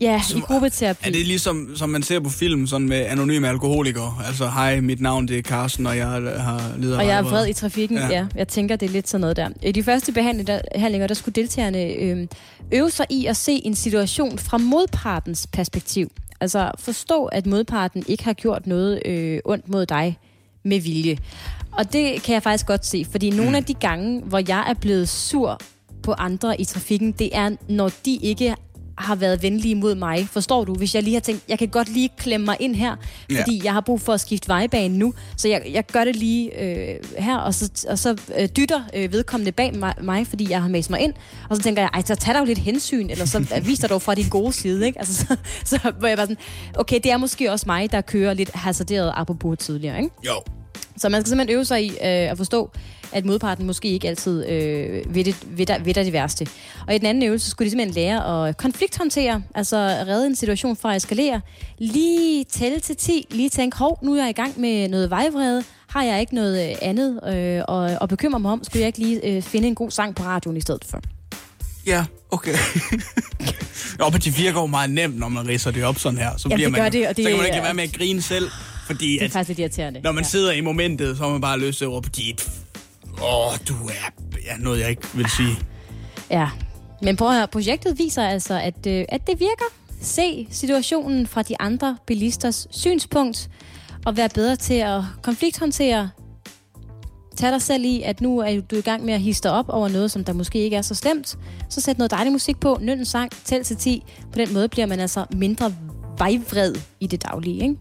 ja, i gruppeterapi. Er det ligesom, som man ser på film, sådan med anonyme alkoholikere? Altså, hej, mit navn det er Carsten, og jeg har lider og jeg er vred i trafikken, ja. Ja. Jeg tænker, det er lidt sådan noget der. I de første behandlinger, der skulle deltagerne øh, øve sig i at se en situation fra modpartens perspektiv. Altså forstå, at modparten ikke har gjort noget øh, ondt mod dig med vilje. Og det kan jeg faktisk godt se, fordi nogle Mm. af de gange, hvor jeg er blevet sur på andre i trafikken, det er, når de ikke har været venlige mod mig. Forstår du? Hvis jeg lige har tænkt, jeg kan godt lige klemme mig ind her, Ja. fordi jeg har brug for at skifte vejbane nu, så jeg, jeg gør det lige øh, her, og så, og så øh, dytter øh, vedkommende bag mig, mig, fordi jeg har mast mig ind, og så tænker jeg, ej, så tag dig lidt hensyn, eller så vis dig dog fra din gode side, ikke? Altså, så, så hvor jeg bare sådan, okay, det er måske også mig, der kører lidt hasarderet apropos tidligere, ikke? Jo. Så man skal simpelthen øve sig i øh, at forstå, at modparten måske ikke altid øh, ved, det, ved, der, ved der det værste. Og i den anden øvelse skulle de simpelthen lære at konflikthåndtere, altså redde en situation fra at eskalere. Lige tælle til 10, lige tænke, hov, nu er jeg i gang med noget vejvrede, har jeg ikke noget øh, andet øh, at, at bekymre mig om, skulle jeg ikke lige øh, finde en god sang på radioen i stedet for? Ja, okay. jo, men det virker jo meget nemt, når man ridser det op sådan her. Så Jamen, bliver det man, det, og det så kan man ikke lade være med at grine selv. Fordi Det er at, faktisk lidt irriterende. når man ja. sidder i momentet, så har man bare lyst til at råbe, dit. Åh, du er ja, noget, jeg ikke vil sige. Ja, men prøv at høre, projektet viser altså, at, øh, at det virker. Se situationen fra de andre bilisters synspunkt, og være bedre til at konflikthåndtere tag dig selv i, at nu er du i gang med at hisse dig op over noget, som der måske ikke er så stemt. Så sæt noget dejlig musik på, nød en sang, tæl til 10. På den måde bliver man altså mindre vejvred i det daglige, ikke?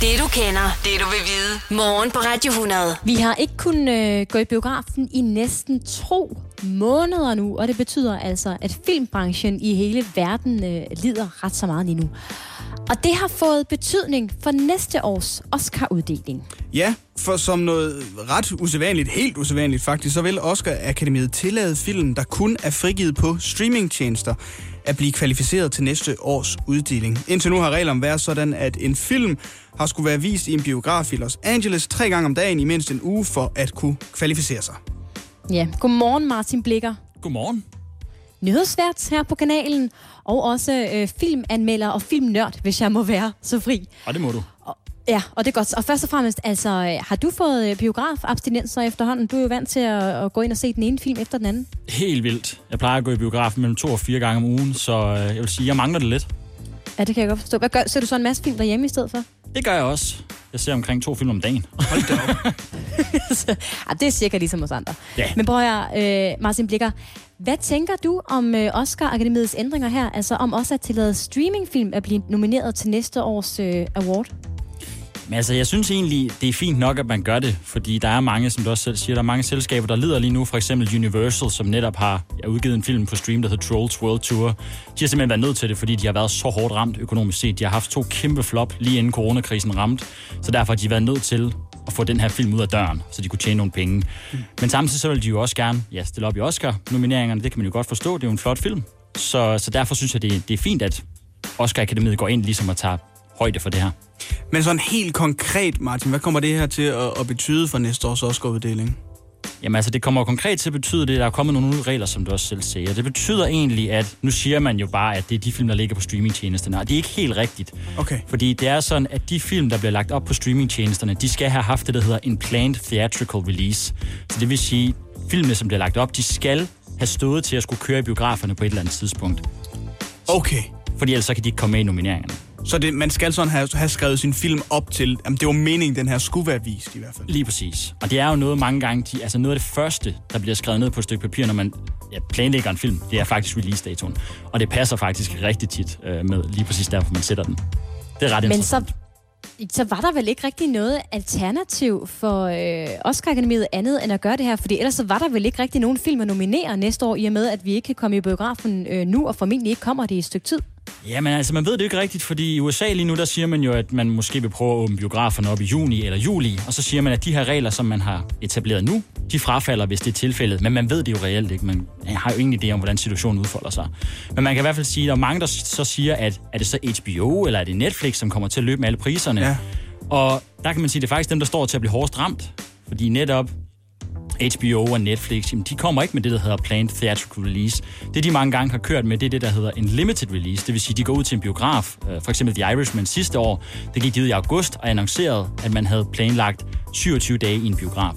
Det du kender, det du vil vide. Morgen på Radio 100. Vi har ikke kunnet øh, gå i biografen i næsten to måneder nu, og det betyder altså, at filmbranchen i hele verden øh, lider ret så meget lige nu. Og det har fået betydning for næste års Oscar-uddeling. Ja, for som noget ret usædvanligt, helt usædvanligt faktisk, så vil Oscar Akademiet tillade film, der kun er frigivet på streamingtjenester, at blive kvalificeret til næste års uddeling. Indtil nu har reglerne været sådan, at en film har skulle være vist i en biograf i Los Angeles tre gange om dagen i mindst en uge for at kunne kvalificere sig. Ja, godmorgen Martin Blikker. Godmorgen. Nyhedsvært her på kanalen, og også øh, filmanmelder og filmnørd, hvis jeg må være så fri. Og det må du. Og, ja, og det er godt. Og først og fremmest, altså, øh, har du fået øh, biografabstinenser efterhånden? Du er jo vant til at, at gå ind og se den ene film efter den anden. Helt vildt. Jeg plejer at gå i biografen mellem to og fire gange om ugen, så øh, jeg vil sige, jeg mangler det lidt. Ja, det kan jeg godt forstå. Hvad gør, ser du så en masse film derhjemme i stedet for? Det gør jeg også. Jeg ser omkring to film om dagen. Hold da op. ja, det er cirka ligesom os andre. Ja. Men prøv at høre, øh, Martin Blikker. Hvad tænker du om øh, Oscar Akademiets ændringer her? Altså om også at tillade streamingfilm at blive nomineret til næste års øh, award? Men altså, jeg synes egentlig, det er fint nok, at man gør det, fordi der er mange, som du også selv siger, der er mange selskaber, der lider lige nu. For eksempel Universal, som netop har udgivet en film på stream, der hedder Trolls World Tour. De har simpelthen været nødt til det, fordi de har været så hårdt ramt økonomisk set. De har haft to kæmpe flop lige inden coronakrisen ramte, så derfor har de været nødt til at få den her film ud af døren, så de kunne tjene nogle penge. Men samtidig så vil de jo også gerne ja, stille op i Oscar-nomineringerne. Det kan man jo godt forstå, det er jo en flot film. Så, så derfor synes jeg, det, det er fint, at Oscar-akademiet går ind ligesom og tager højde for det her. Men sådan helt konkret, Martin, hvad kommer det her til at, at betyde for næste års Oscar-uddeling? Jamen altså, det kommer konkret til at betyde det, at der er kommet nogle nye regler, som du også selv siger. Det betyder egentlig, at nu siger man jo bare, at det er de film, der ligger på streamingtjenesterne, og det er ikke helt rigtigt. Okay. Fordi det er sådan, at de film, der bliver lagt op på streamingtjenesterne, de skal have haft det, der hedder en planned theatrical release. Så det vil sige, filmene, som bliver lagt op, de skal have stået til at skulle køre i biograferne på et eller andet tidspunkt. Okay. Fordi ellers så kan de ikke komme med i nomineringerne. Så det, man skal sådan have, have skrevet sin film op til, jamen det var meningen, den her skulle være vist i hvert fald. Lige præcis. Og det er jo noget mange gange, de, altså noget af det første, der bliver skrevet ned på et stykke papir, når man ja, planlægger en film, det er faktisk release-datoen. Og det passer faktisk rigtig tit øh, med lige præcis derfor, man sætter den. Det er ret Men interessant. så, så var der vel ikke rigtig noget alternativ for øh, Oscar-akademiet andet end at gøre det her? Fordi ellers så var der vel ikke rigtig nogen film at nominere næste år, i og med, at vi ikke kan komme i biografen øh, nu, og formentlig ikke kommer det i et stykke tid. Ja, men altså, man ved det ikke rigtigt, fordi i USA lige nu, der siger man jo, at man måske vil prøve at åbne biograferne op i juni eller juli, og så siger man, at de her regler, som man har etableret nu, de frafalder, hvis det er tilfældet. Men man ved det jo reelt ikke. Man har jo ingen idé om, hvordan situationen udfolder sig. Men man kan i hvert fald sige, at der er mange, der så siger, at er det så HBO eller er det Netflix, som kommer til at løbe med alle priserne? Ja. Og der kan man sige, at det er faktisk dem, der står til at blive hårdest ramt. Fordi netop HBO og Netflix, jamen, de kommer ikke med det, der hedder planned theatrical release. Det, de mange gange har kørt med, det er det, der hedder en limited release. Det vil sige, de går ud til en biograf. Øh, For eksempel The Irishman sidste år, det gik de ud i august og annoncerede, at man havde planlagt 27 dage i en biograf.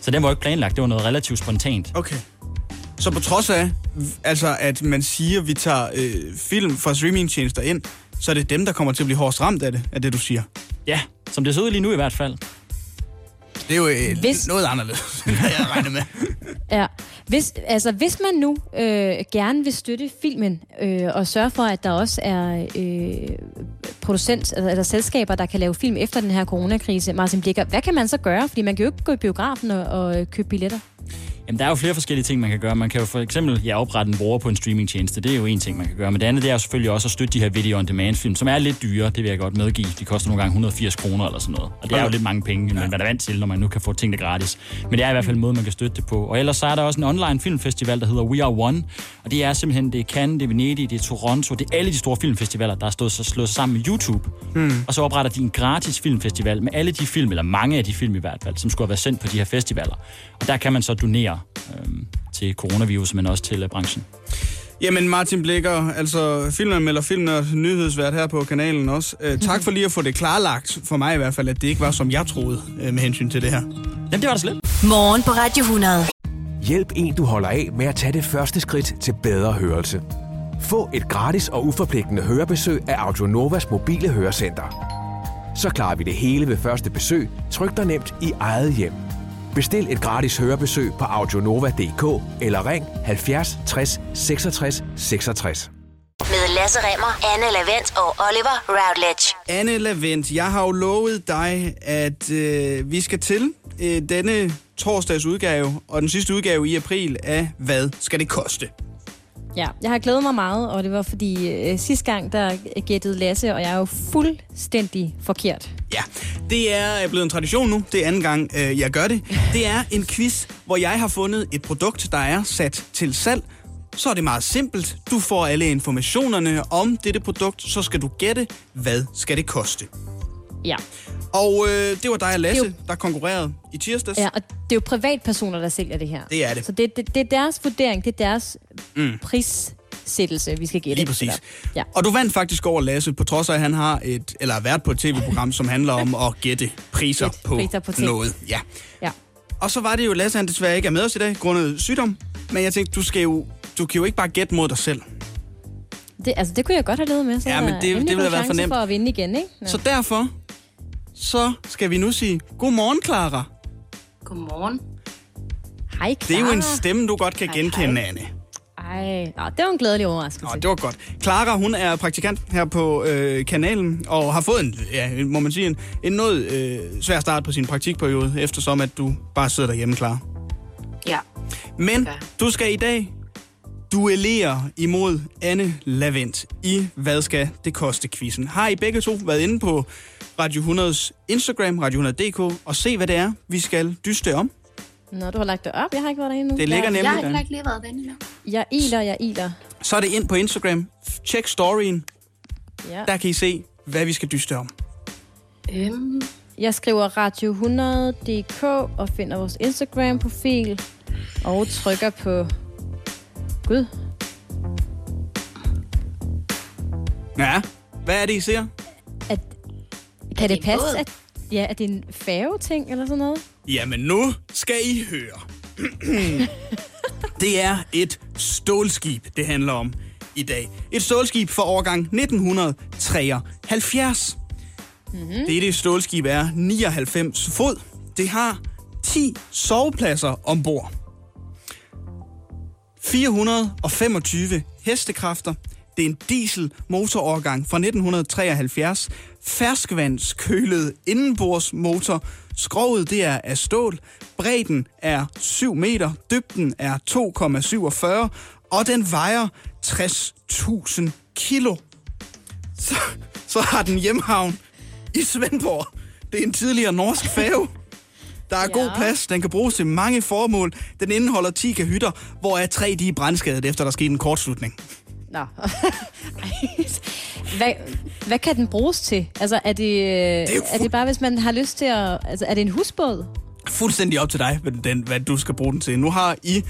Så den var ikke planlagt, det var noget relativt spontant. Okay. Så på trods af, altså, at man siger, at vi tager øh, film fra streamingtjenester ind, så er det dem, der kommer til at blive hårdest ramt af det, af det du siger. Ja, som det ser ud lige nu i hvert fald. Det er jo øh, Hvis- noget anderledes, end jeg regner med. Ja. Hvis, altså, hvis man nu øh, gerne vil støtte filmen øh, og sørge for, at der også er øh, producent, altså, eller selskaber, der kan lave film efter den her coronakrise, Martin Blikker, hvad kan man så gøre? Fordi man kan jo ikke gå i biografen og, og købe billetter. Jamen, der er jo flere forskellige ting, man kan gøre. Man kan jo for eksempel ja, oprette en bruger på en streamingtjeneste. Det er jo en ting, man kan gøre. Men det andet, det er jo selvfølgelig også at støtte de her video-on-demand-film, som er lidt dyre. Det vil jeg godt medgive. De koster nogle gange 180 kroner eller sådan noget. Og det er jo lidt mange penge, men man er vant til, når man nu kan få tingene gratis. Men det er i hvert fald en måde, man kan støtte det på. Og ellers så er der også en online filmfestival, der hedder We Are One. Og det er simpelthen, det er Cannes, det er Venedig, det er Toronto, det er alle de store filmfestivaler, der er stået så slået sammen med YouTube. Hmm. Og så opretter de en gratis filmfestival med alle de film, eller mange af de film i hvert fald, som skulle have været sendt på de her festivaler. Og der kan man så donere øhm, til coronavirus, men også til øh, branchen. Jamen Martin Blikker, altså filmanmelder, filmnørd, nyhedsvært her på kanalen også. Uh, tak for lige at få det klarlagt, for mig i hvert fald, at det ikke var som jeg troede uh, med hensyn til det her. Jamen, det var da slet. Morgen på Radio 100. Hjælp en, du holder af med at tage det første skridt til bedre hørelse. Få et gratis og uforpligtende hørebesøg af Audionovas mobile hørecenter. Så klarer vi det hele ved første besøg, tryk dig nemt i eget hjem. Bestil et gratis hørebesøg på audionova.dk eller ring 70 60 66 66. Med Lasse Remmer, Anne Lavendt og Oliver Routledge. Anne Lavendt, jeg har jo lovet dig, at øh, vi skal til øh, denne torsdags udgave, og den sidste udgave i april af Hvad skal det koste? Ja, jeg har glædet mig meget, og det var fordi øh, sidste gang, der gættede Lasse, og jeg er jo fuldstændig forkert. Ja, det er blevet en tradition nu. Det er anden gang, øh, jeg gør det. Det er en quiz, hvor jeg har fundet et produkt, der er sat til salg. Så er det meget simpelt. Du får alle informationerne om dette produkt, så skal du gætte, hvad skal det koste. Ja. Og øh, det var dig og Lasse, er der konkurrerede i tirsdags. Ja, og det er jo privatpersoner, der sælger det her. Det er det. Så det, det, det er deres vurdering, det er deres mm. prissættelse, vi skal gætte. Lige præcis. efter. Ja. Og du vandt faktisk over Lasse, på trods af, at han har et, eller har været på et tv-program, som handler om at gætte priser Gæt på, priser på ting. noget. Ja. ja. Og så var det jo, Lasse han desværre ikke er med os i dag, grundet sygdom. Men jeg tænkte, du, skal jo, du kan jo ikke bare gætte mod dig selv. Det, altså, det kunne jeg godt have levet med. Så Ja, men det- det ville have været for nemt. for at vinde igen, ikke? Ja. Så derfor, så skal vi nu sige, godmorgen, Clara. Godmorgen. Hej, Det er jo en Clara. stemme, du godt kan Hej, genkende, hej. Anne. Ej, nå, det var en glædelig overraskelse. Nå, det var godt. Clara, hun er praktikant her på øh, kanalen, og har fået en, ja, må man sige, en, en noget øh, svær start på sin praktikperiode, eftersom at du bare sidder derhjemme, Clara. Ja. Men Okay. du skal i dag duellere imod Anne Lavendt i Hvad skal det koste quizzen. Har I begge to været inde på Radio 100's Instagram, Radio 100.dk, og se, hvad det er, vi skal dyste om? Nå, du har lagt det op. Jeg har ikke været derinde nu. Det ligger jeg, nemlig Jeg har derinde. ikke lige været derinde endnu. Jeg iler, jeg iler. Så er det ind på Instagram. Tjek storyen. Ja. Der kan I se, hvad vi skal dyste om. Øhm, Jeg skriver radio100.dk og finder vores Instagram-profil og trykker på... Gud, Ja, hvad er det, I ser? Kan det det en passe, at, ja, at det er en færgeting eller sådan noget? Jamen nu skal I høre. det er et stålskib, det handler om i dag. Et stålskib for årgang 1973. Mm-hmm. Det er det stålskib er 99 fod. Det har 10 sovepladser ombord. 425 hestekræfter. Det er en diesel motorårgang fra 1973. Ferskvandskølet indenbordsmotor. Skroget det er af stål. Bredden er 7 meter. Dybden er 2,47. Og den vejer 60.000 kilo. Så, så har den hjemhavn i Svendborg. Det er en tidligere norsk færge. Der er ja. god plads. Den kan bruges til mange formål. Den indeholder 10 kahytter, hvoraf tre de er brændskadet, efter der skete en kortslutning. Nå. hvad, hvad kan den bruges til? Altså, er det, er, jo er det bare, hvis man har lyst til at... Altså, er det en husbåd? Fuldstændig op til dig, hvad, den, hvad du skal bruge den til. Nu har I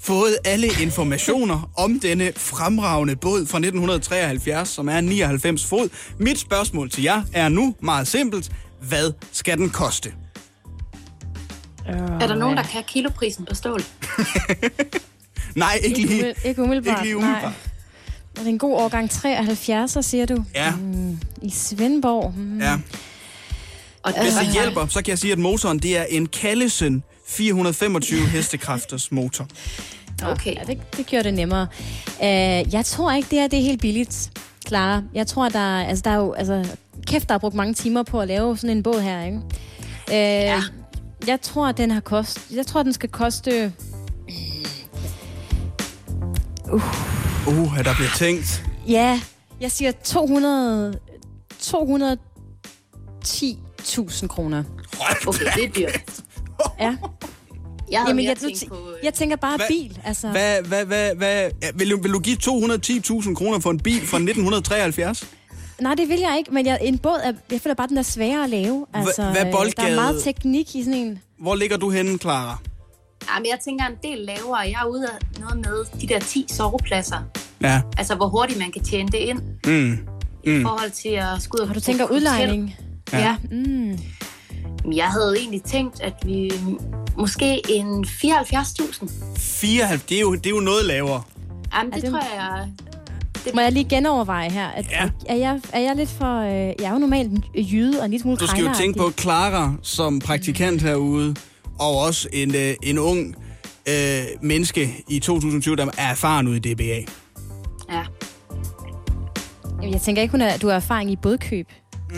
fået alle informationer om denne fremragende båd fra 1973, som er 99 fod. Mit spørgsmål til jer er nu meget simpelt. Hvad skal den koste? er der nogen, der kan kiloprisen på stål? Nej, ikke lige. umiddelbart, ikke umiddelbart. Ikke lige umiddelbart. Nej. Er det en god årgang 73, siger du? Ja, I Svendborg? Mm. ja. Og Hvis det hjælper, så kan jeg sige, at motoren det er en Callesen 425 hestekræfters motor. Okay. Ja, det, det gjorde det nemmere. Uh, jeg tror ikke, det her det er helt billigt, Clara. Jeg tror, der, er- altså, der er jo... Altså, kæft, der har brugt mange timer på at lave sådan en båd her, ikke? Uh, ja. Jeg tror, den har kost... Jeg tror, den skal koste... Uh, der bliver tænkt. Ja, jeg siger 200... 210.000 kroner. Okay, det er dyrt. Ja. Jeg Jamen, jeg, tænkt på... øh, jeg tænker bare Hvad- bil. Altså. Hvad, hvad, hvad, hvad, ja, vil, du, vil du give 210.000 kroner for en bil fra 1973? Nej, det vil jeg ikke, men jeg, en båd, er, jeg føler bare, den er sværere at lave. Altså, hvad øh, Der er meget teknik i sådan en. Hvor ligger du henne, Clara? Ja, men jeg tænker en del lavere. Jeg er ude af noget med de der 10 sovepladser. Ja. Altså, hvor hurtigt man kan tjene det ind. Mm. I forhold til at skulle ud Og og du tænker udlejning. Ja. ja. Mm. Jeg havde egentlig tænkt, at vi måske en 74.000. 94, det er jo, det er jo noget lavere. Jamen, det, det- tror jeg... Det, Må jeg lige genoverveje her? At, Ja. er, jeg, er jeg lidt for... Øh, jeg er jo normalt jyde og en lille smule Du skal jo tænke på. Clara som praktikant herude, og også en, øh, en ung øh, menneske i 2020, der er erfaren ude i DBA. Ja. Jeg tænker ikke, hun er, du har erfaring i bådkøb.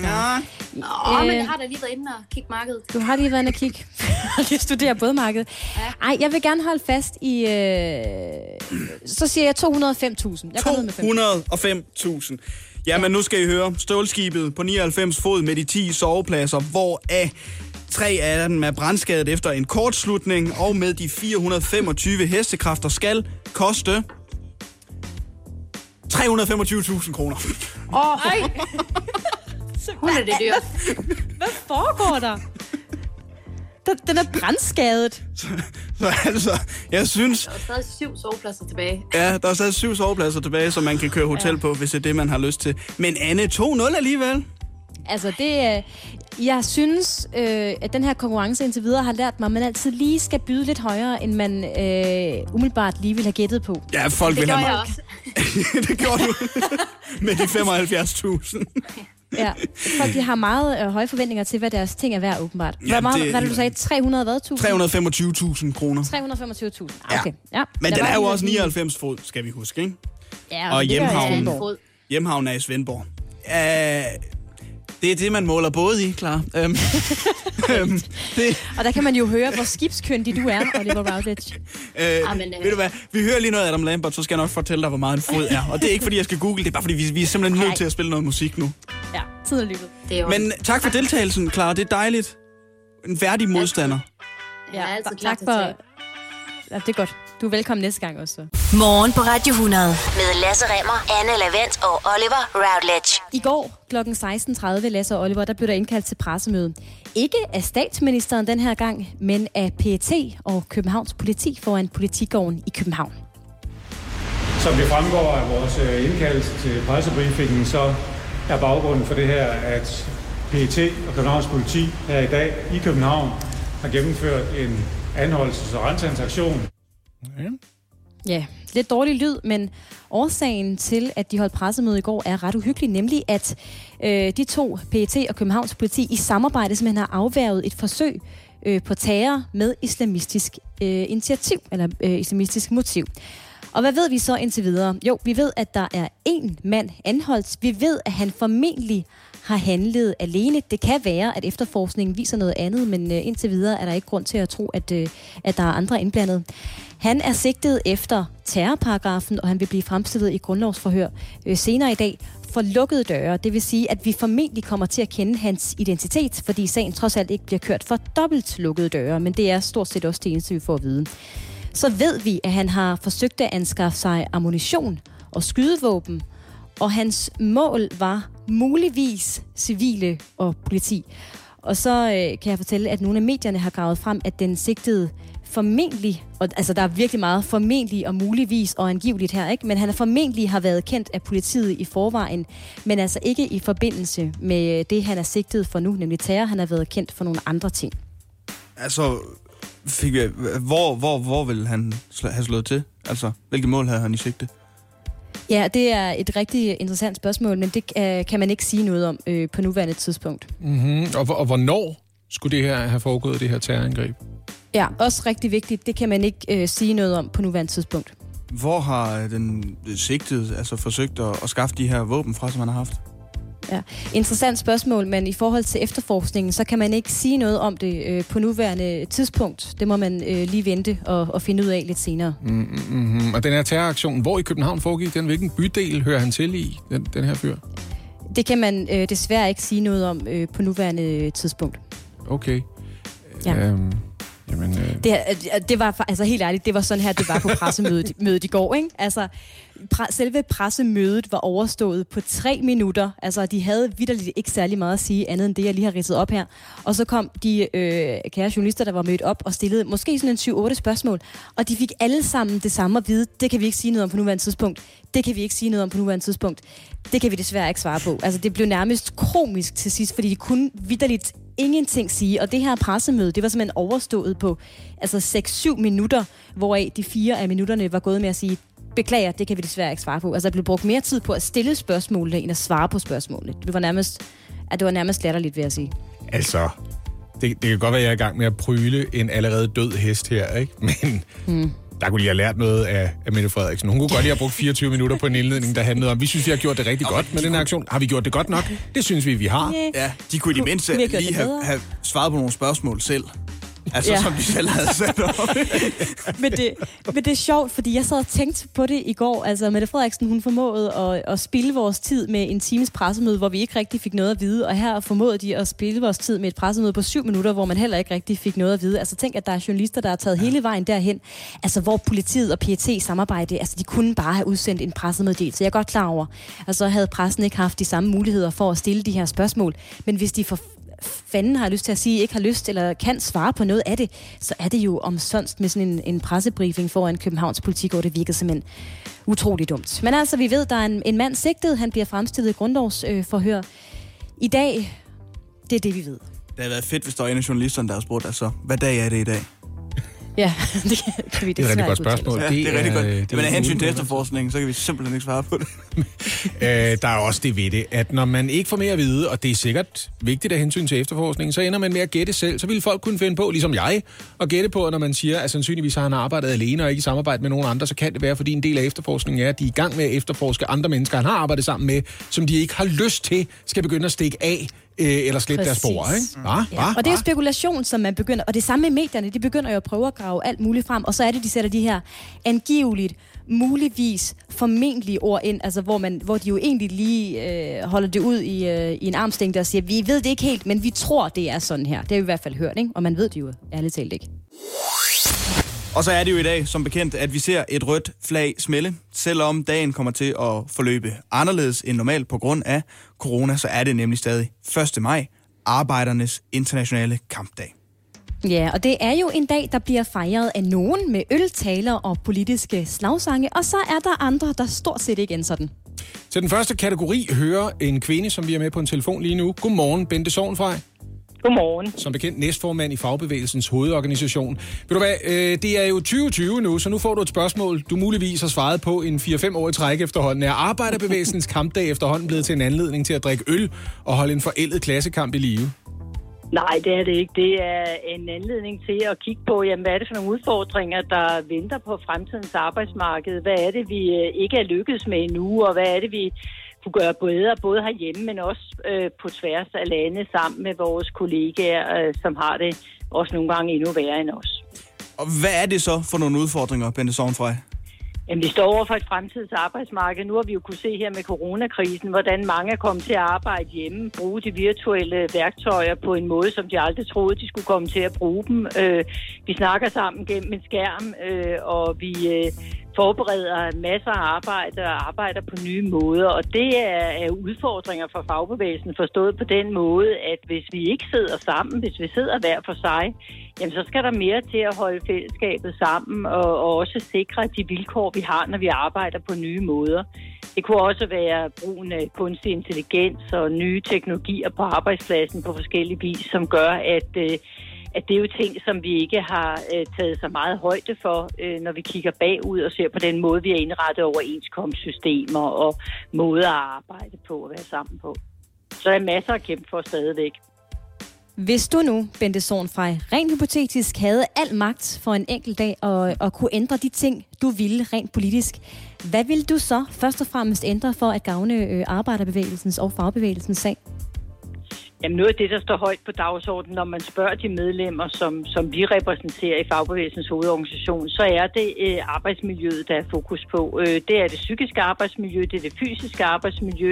Ja. Åh, men Øh. jeg har da lige været inde og kigge markedet. Du har lige været inde og kigge. og lige studere bådmarkedet. Ej, jeg vil gerne holde fast i... Øh, så siger jeg 205.000. Jeg går ned med 5. 205.000. Jamen, nu skal I høre. Stålskibet på 99 fod med de 10 sovepladser, hvor af tre af dem er brandskadet efter en kortslutning, og med de 425 hestekræfter skal koste 325.000 kroner. Åh, oh, ej. Hun er det dyrt. Hvad foregår der? Den, den er brandskadet. Så altså, jeg synes, Der er stadig syv sovepladser tilbage. ja, der er stadig syv sovepladser tilbage, som man kan køre hotel på, hvis det er det, man har lyst til. Men Anne, 2-0 alligevel. Altså, det er... Jeg synes, øh, at den her konkurrence indtil videre har lært mig, at man altid lige skal byde lidt højere, end man øh, umiddelbart lige vil have gættet på. Ja, folk Det vil have mig. også. det gjorde du. Med de 75.000. Ja. Folk de har meget øh, høje forventninger til, hvad deres ting er værd, åbenbart. Hvad, Jamen, meget, det- hvad er det, du sagde? 300 hvad? 1000? 325.000 kroner. 325.000. Ah, Okay. Ja. Men Der den er jo også 99 fod, skal vi huske, ikke? Ja, og hjemhavnen. Svendborg. Fod. Hjemhavn er i Svendborg. Uh, det er det, man måler både i, klar. Um, um, det, Og der kan man jo høre, hvor skibskyndig du er, Oliver Routledge. uh, Ah, men, øh, ved du hvad, vi hører lige noget af Adam Lambert, så skal jeg nok fortælle dig, hvor meget en fod er. Og det er ikke, fordi jeg skal google, det er bare, fordi vi, vi er simpelthen nødt til at spille noget musik nu. Ja. Det er jo... Men tak for deltagelsen, Clara. Det er dejligt. En værdig modstander. jeg er altid tak for... Ja, det er godt. Du er velkommen næste gang også. Morgen på Radio 100 med Lasse Remmer, Anne Lavendt og Oliver Routledge. I går kl. 16.30, Lasse og Oliver, der blev der indkaldt til pressemøde. Ikke af statsministeren den her gang, men af PET og Københavns politi foran politigården i København. Som det fremgår af vores øh, indkaldelse til pressebriefingen, så er baggrunden for det her, at PET og Københavns politi her i dag i København har gennemført en anholdelses- og rensagensaktion. Ja, lidt dårlig lyd, men årsagen til, at de holdt pressemøde i går, er ret uhyggelig, nemlig at øh, de to, PET og Københavns politi, i samarbejde simpelthen har afværget et forsøg øh, på terror med islamistisk øh, initiativ, eller øh, islamistisk motiv. Og hvad ved vi så indtil videre? Jo, vi ved, at der er en mand anholdt. Vi ved, at han formentlig har handlet alene. Det kan være, at efterforskningen viser noget andet, men øh, indtil videre er der ikke grund til at tro, at, øh, at der er andre indblandet. Han er sigtet efter terrorparagrafen, og han vil blive fremstillet i grundlovsforhør øh, senere i dag for lukkede døre. Det vil sige, at vi formentlig kommer til at kende hans identitet, fordi sagen trods alt ikke bliver kørt for dobbelt lukkede døre, men det er stort set også det eneste, vi får at vide. Så ved vi, at han har forsøgt at anskaffe sig ammunition og skydevåben, og hans mål var muligvis civile og politi. Og så øh, kan jeg fortælle, at nogle af medierne har gravet frem, at den sigtede formentlig, og, altså der er virkelig meget formentlig og muligvis og angiveligt her, ikke? men han er formentlig har været kendt af politiet i forvejen, men altså ikke i forbindelse med det, han er sigtet for nu, nemlig terror. Han har været kendt for nogle andre ting. Altså, fik jeg, hvor, hvor, hvor ville han sl- have slået til? Altså, hvilke mål havde han i sigte? Ja, det er et rigtig interessant spørgsmål, men det øh, kan man ikke sige noget om øh, på nuværende tidspunkt. Mm-hmm. Og, hvor- og hvornår skulle det her have foregået, det her terrorangreb? Ja, også rigtig vigtigt. Det kan man ikke øh, sige noget om på nuværende tidspunkt. Hvor har den sigtede altså forsøgt at, at skaffe de her våben fra, som han har haft? Ja. Interessant spørgsmål, men i forhold til efterforskningen, så kan man ikke sige noget om det øh, på nuværende tidspunkt. Det må man øh, lige vente og, og finde ud af lidt senere. Mm-hmm. Og den her terroraktion, hvor i København foregik den? Hvilken bydel hører han til i, den, den her fyr? Det kan man øh, desværre ikke sige noget om øh, på nuværende tidspunkt. Okay. Ja. Øhm, jamen, øh, Det, er- det var altså helt ærligt, det var sådan her, det var på pressemødet mødet i går. Ikke? Altså, pre- selve pressemødet var overstået på tre minutter. Altså, de havde vidderligt ikke særlig meget at sige, andet end det, jeg lige har ridset op her. Og så kom de øh, kære journalister, der var mødt op og stillede måske sådan en 7-8 spørgsmål. Og de fik alle sammen det samme at vide. Det kan vi ikke sige noget om på nuværende tidspunkt. Det kan vi ikke sige noget om på nuværende tidspunkt. Det kan vi desværre ikke svare på. Altså, det blev nærmest komisk til sidst, fordi de kunne vidderligt ingenting sige. Og det her pressemøde, det var simpelthen overstået på altså 6-7 minutter, hvoraf de fire af minutterne var gået med at sige, beklager, det kan vi desværre ikke svare på. Altså, der blev brugt mere tid på at stille spørgsmålene, end at svare på spørgsmålene. Det var nærmest, at det var nærmest latterligt, vil jeg sige. altså, det, det kan godt være, at jeg er i gang med at pryle en allerede død hest her, ikke? Men Mm. Der kunne de have lært noget af, af Mette Frederiksen. Hun kunne godt lige have brugt 24 minutter på en indledning, der handlede om, vi synes, vi har gjort det rigtig godt med den her aktion. Har vi gjort det godt nok? Det synes vi, vi har. Ja, de kunne i det mindste lige have, have svaret på nogle spørgsmål selv. Altså, Ja. ja. som de selv havde sat op. men, det, men det er sjovt, fordi jeg sad og tænkte på det i går. Altså, Mette Frederiksen, hun formåede at, at spille vores tid med en times pressemøde, hvor vi ikke rigtig fik noget at vide. Og her formåede de at spille vores tid med et pressemøde på syv minutter, hvor man heller ikke rigtig fik noget at vide. Altså, tænk, at der er journalister, der er taget hele vejen derhen. Altså, hvor politiet og PET samarbejde, altså, de kunne bare have udsendt en pressemeddelelse. Jeg er godt klar over. Altså, havde pressen ikke haft de samme muligheder for at stille de her spørgsmål. Men hvis de for fanden har lyst til at sige, ikke har lyst eller kan svare på noget af det, så er det jo omsonst med sådan en, en pressebriefing foran Københavns politik, hvor det virkede simpelthen utrolig dumt. Men altså, vi ved, der er en, en mand sigtet, han bliver fremstillet i grundlovsforhør. Øh. I dag, det er det, vi ved. Det havde været fedt, hvis der var en af journalisterne, der havde spurgt, altså, hvad dag er det i dag? Ja, det kan, kan vi Det er et rigtig godt spørgsmål. Ja, det, er rigtig godt. øh, Men af er hensyn til efterforskningen, så kan vi simpelthen ikke svare på det. Øh, der er også det ved det, at når man ikke får mere at vide, og det er sikkert vigtigt af hensyn til efterforskningen, så ender man med at gætte selv. Så vil folk kunne finde på, ligesom jeg, at gætte på, at når man siger, at sandsynligvis har han arbejdet alene og ikke i samarbejde med nogen andre, så kan det være, fordi en del af efterforskningen er, at de er i gang med at efterforske andre mennesker, han har arbejdet sammen med, som de ikke har lyst til, skal begynde at stikke af øh, eller slette deres spor. Ikke? Hva? Ja, og det er jo spekulation, som man begynder, og det samme med medierne, de begynder jo at prøve at grave alt muligt frem, og så er det, de sætter de her angiveligt, muligvis, formentlige ord ind, altså hvor, man, hvor de jo egentlig lige øh, holder det ud i, øh, i en armstængde og siger, vi ved det ikke helt, men vi tror, det er sådan her. Det har vi i hvert fald hørt, ikke? og man ved det jo ærligt talt ikke. Og så er det jo i dag, som bekendt, at vi ser et rødt flag smelle. Selvom dagen kommer til at forløbe anderledes end normalt på grund af corona, så er det nemlig stadig 1. maj, arbejdernes internationale kampdag. Ja, og det er jo en dag, der bliver fejret af nogen med øltaler og politiske slagsange, og så er der andre, der stort set ikke den. Til den første kategori hører en kvinde, som vi er med på en telefon lige nu. Godmorgen, Bente Sovnfrej. Godmorgen. Som bekendt næstformand i Fagbevægelsens hovedorganisation. Ved du hvad, øh, det er jo 2020 nu, så nu får du et spørgsmål, du muligvis har svaret på en 4-5 år i træk efterhånden. Er Arbejderbevægelsens kampdag efterhånden blevet til en anledning til at drikke øl og holde en forældet klassekamp i live? Nej, det er det ikke. Det er en anledning til at kigge på, jamen, hvad er det for nogle udfordringer, der venter på fremtidens arbejdsmarked? Hvad er det, vi øh, ikke er lykkedes med endnu, og hvad er det, vi kunne gøre bedre, både herhjemme, men også øh, på tværs af lande sammen med vores kollegaer, øh, som har det også nogle gange endnu værre end os. Og hvad er det så for nogle udfordringer, Bente Sovnfrej? Jamen, vi står over for et fremtids arbejdsmarked. Nu har vi jo kunne se her med coronakrisen, hvordan mange er kommet til at arbejde hjemme, bruge de virtuelle værktøjer på en måde, som de aldrig troede, de skulle komme til at bruge dem. Øh, vi snakker sammen gennem en skærm, øh, og vi øh, forbereder masser af arbejde og arbejder på nye måder. Og det er, er udfordringer for fagbevægelsen forstået på den måde, at hvis vi ikke sidder sammen, hvis vi sidder hver for sig, jamen så skal der mere til at holde fællesskabet sammen og, og også sikre de vilkår, vi har, når vi arbejder på nye måder. Det kunne også være brugen af kunstig intelligens og nye teknologier på arbejdspladsen på forskellige vis, som gør, at, øh, at det er jo ting, som vi ikke har øh, taget så meget højde for, øh, når vi kigger bagud og ser på den måde, vi har indrettet overenskomstsystemer og måder at arbejde på og være sammen på. Så der er masser at kæmpe for stadigvæk. Hvis du nu, Bente Sornfrej, rent hypotetisk havde al magt for en enkelt dag og, og kunne ændre de ting, du ville rent politisk, hvad ville du så først og fremmest ændre for at gavne øh, arbejderbevægelsens og fagbevægelsens sag? Jamen noget af det, der står højt på dagsordenen, når man spørger de medlemmer, som, som vi repræsenterer i Fagbevægelsens hovedorganisation, så er det øh, arbejdsmiljøet, der er fokus på. Øh, det er det psykiske arbejdsmiljø, det er det fysiske arbejdsmiljø,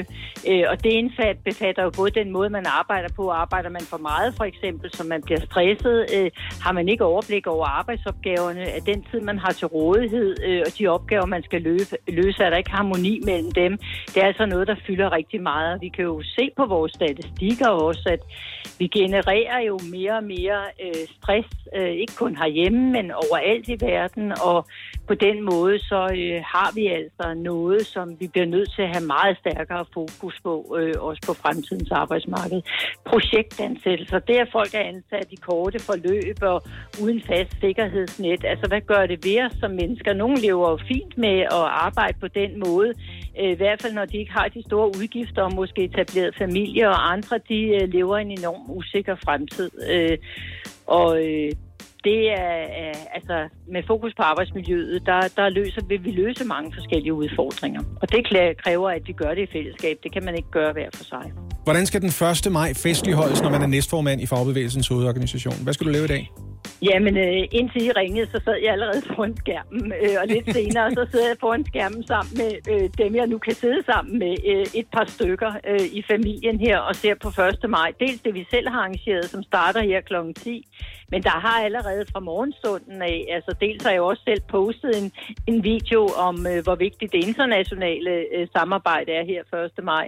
øh, og det indfat befatter jo både den måde, man arbejder på. Arbejder man for meget for eksempel, så man bliver stresset? Øh, har man ikke overblik over arbejdsopgaverne? Er den tid, man har til rådighed, øh, og de opgaver, man skal løse, løse, er der ikke harmoni mellem dem? Det er altså noget, der fylder rigtig meget. Vi kan jo se på vores statistikker også, at vi genererer jo mere og mere øh, stress, øh, ikke kun herhjemme, men overalt i verden, og på den måde, så øh, har vi altså noget, som vi bliver nødt til at have meget stærkere fokus på, øh, også på fremtidens arbejdsmarked. Projektansættelser, det er folk er ansat i korte forløb og uden fast sikkerhedsnet. Altså, hvad gør det ved os som mennesker? Nogle lever jo fint med at arbejde på den måde, øh, i hvert fald når de ikke har de store udgifter og måske etableret familie, og andre de øh, lever en enorm usikker fremtid. Øh, og øh, det er, er altså med fokus på arbejdsmiljøet, der, der løser, vil vi løse mange forskellige udfordringer. Og det kræver, at vi gør det i fællesskab. Det kan man ikke gøre hver for sig. Hvordan skal den 1. maj festligholdes, når man er næstformand i Fagbevægelsens hovedorganisation? Hvad skal du lave i dag? Jamen, øh, indtil I ringede, så sad jeg allerede foran skærmen, øh, og lidt senere, så sidder jeg foran skærmen sammen med øh, dem, jeg nu kan sidde sammen med, øh, et par stykker øh, i familien her, og ser på 1. maj. Dels det, vi selv har arrangeret, som starter her kl. 10, men der har allerede fra morgenstunden af, altså dels har jeg også selv postet en, en video om, øh, hvor vigtigt det internationale øh, samarbejde er her 1. maj.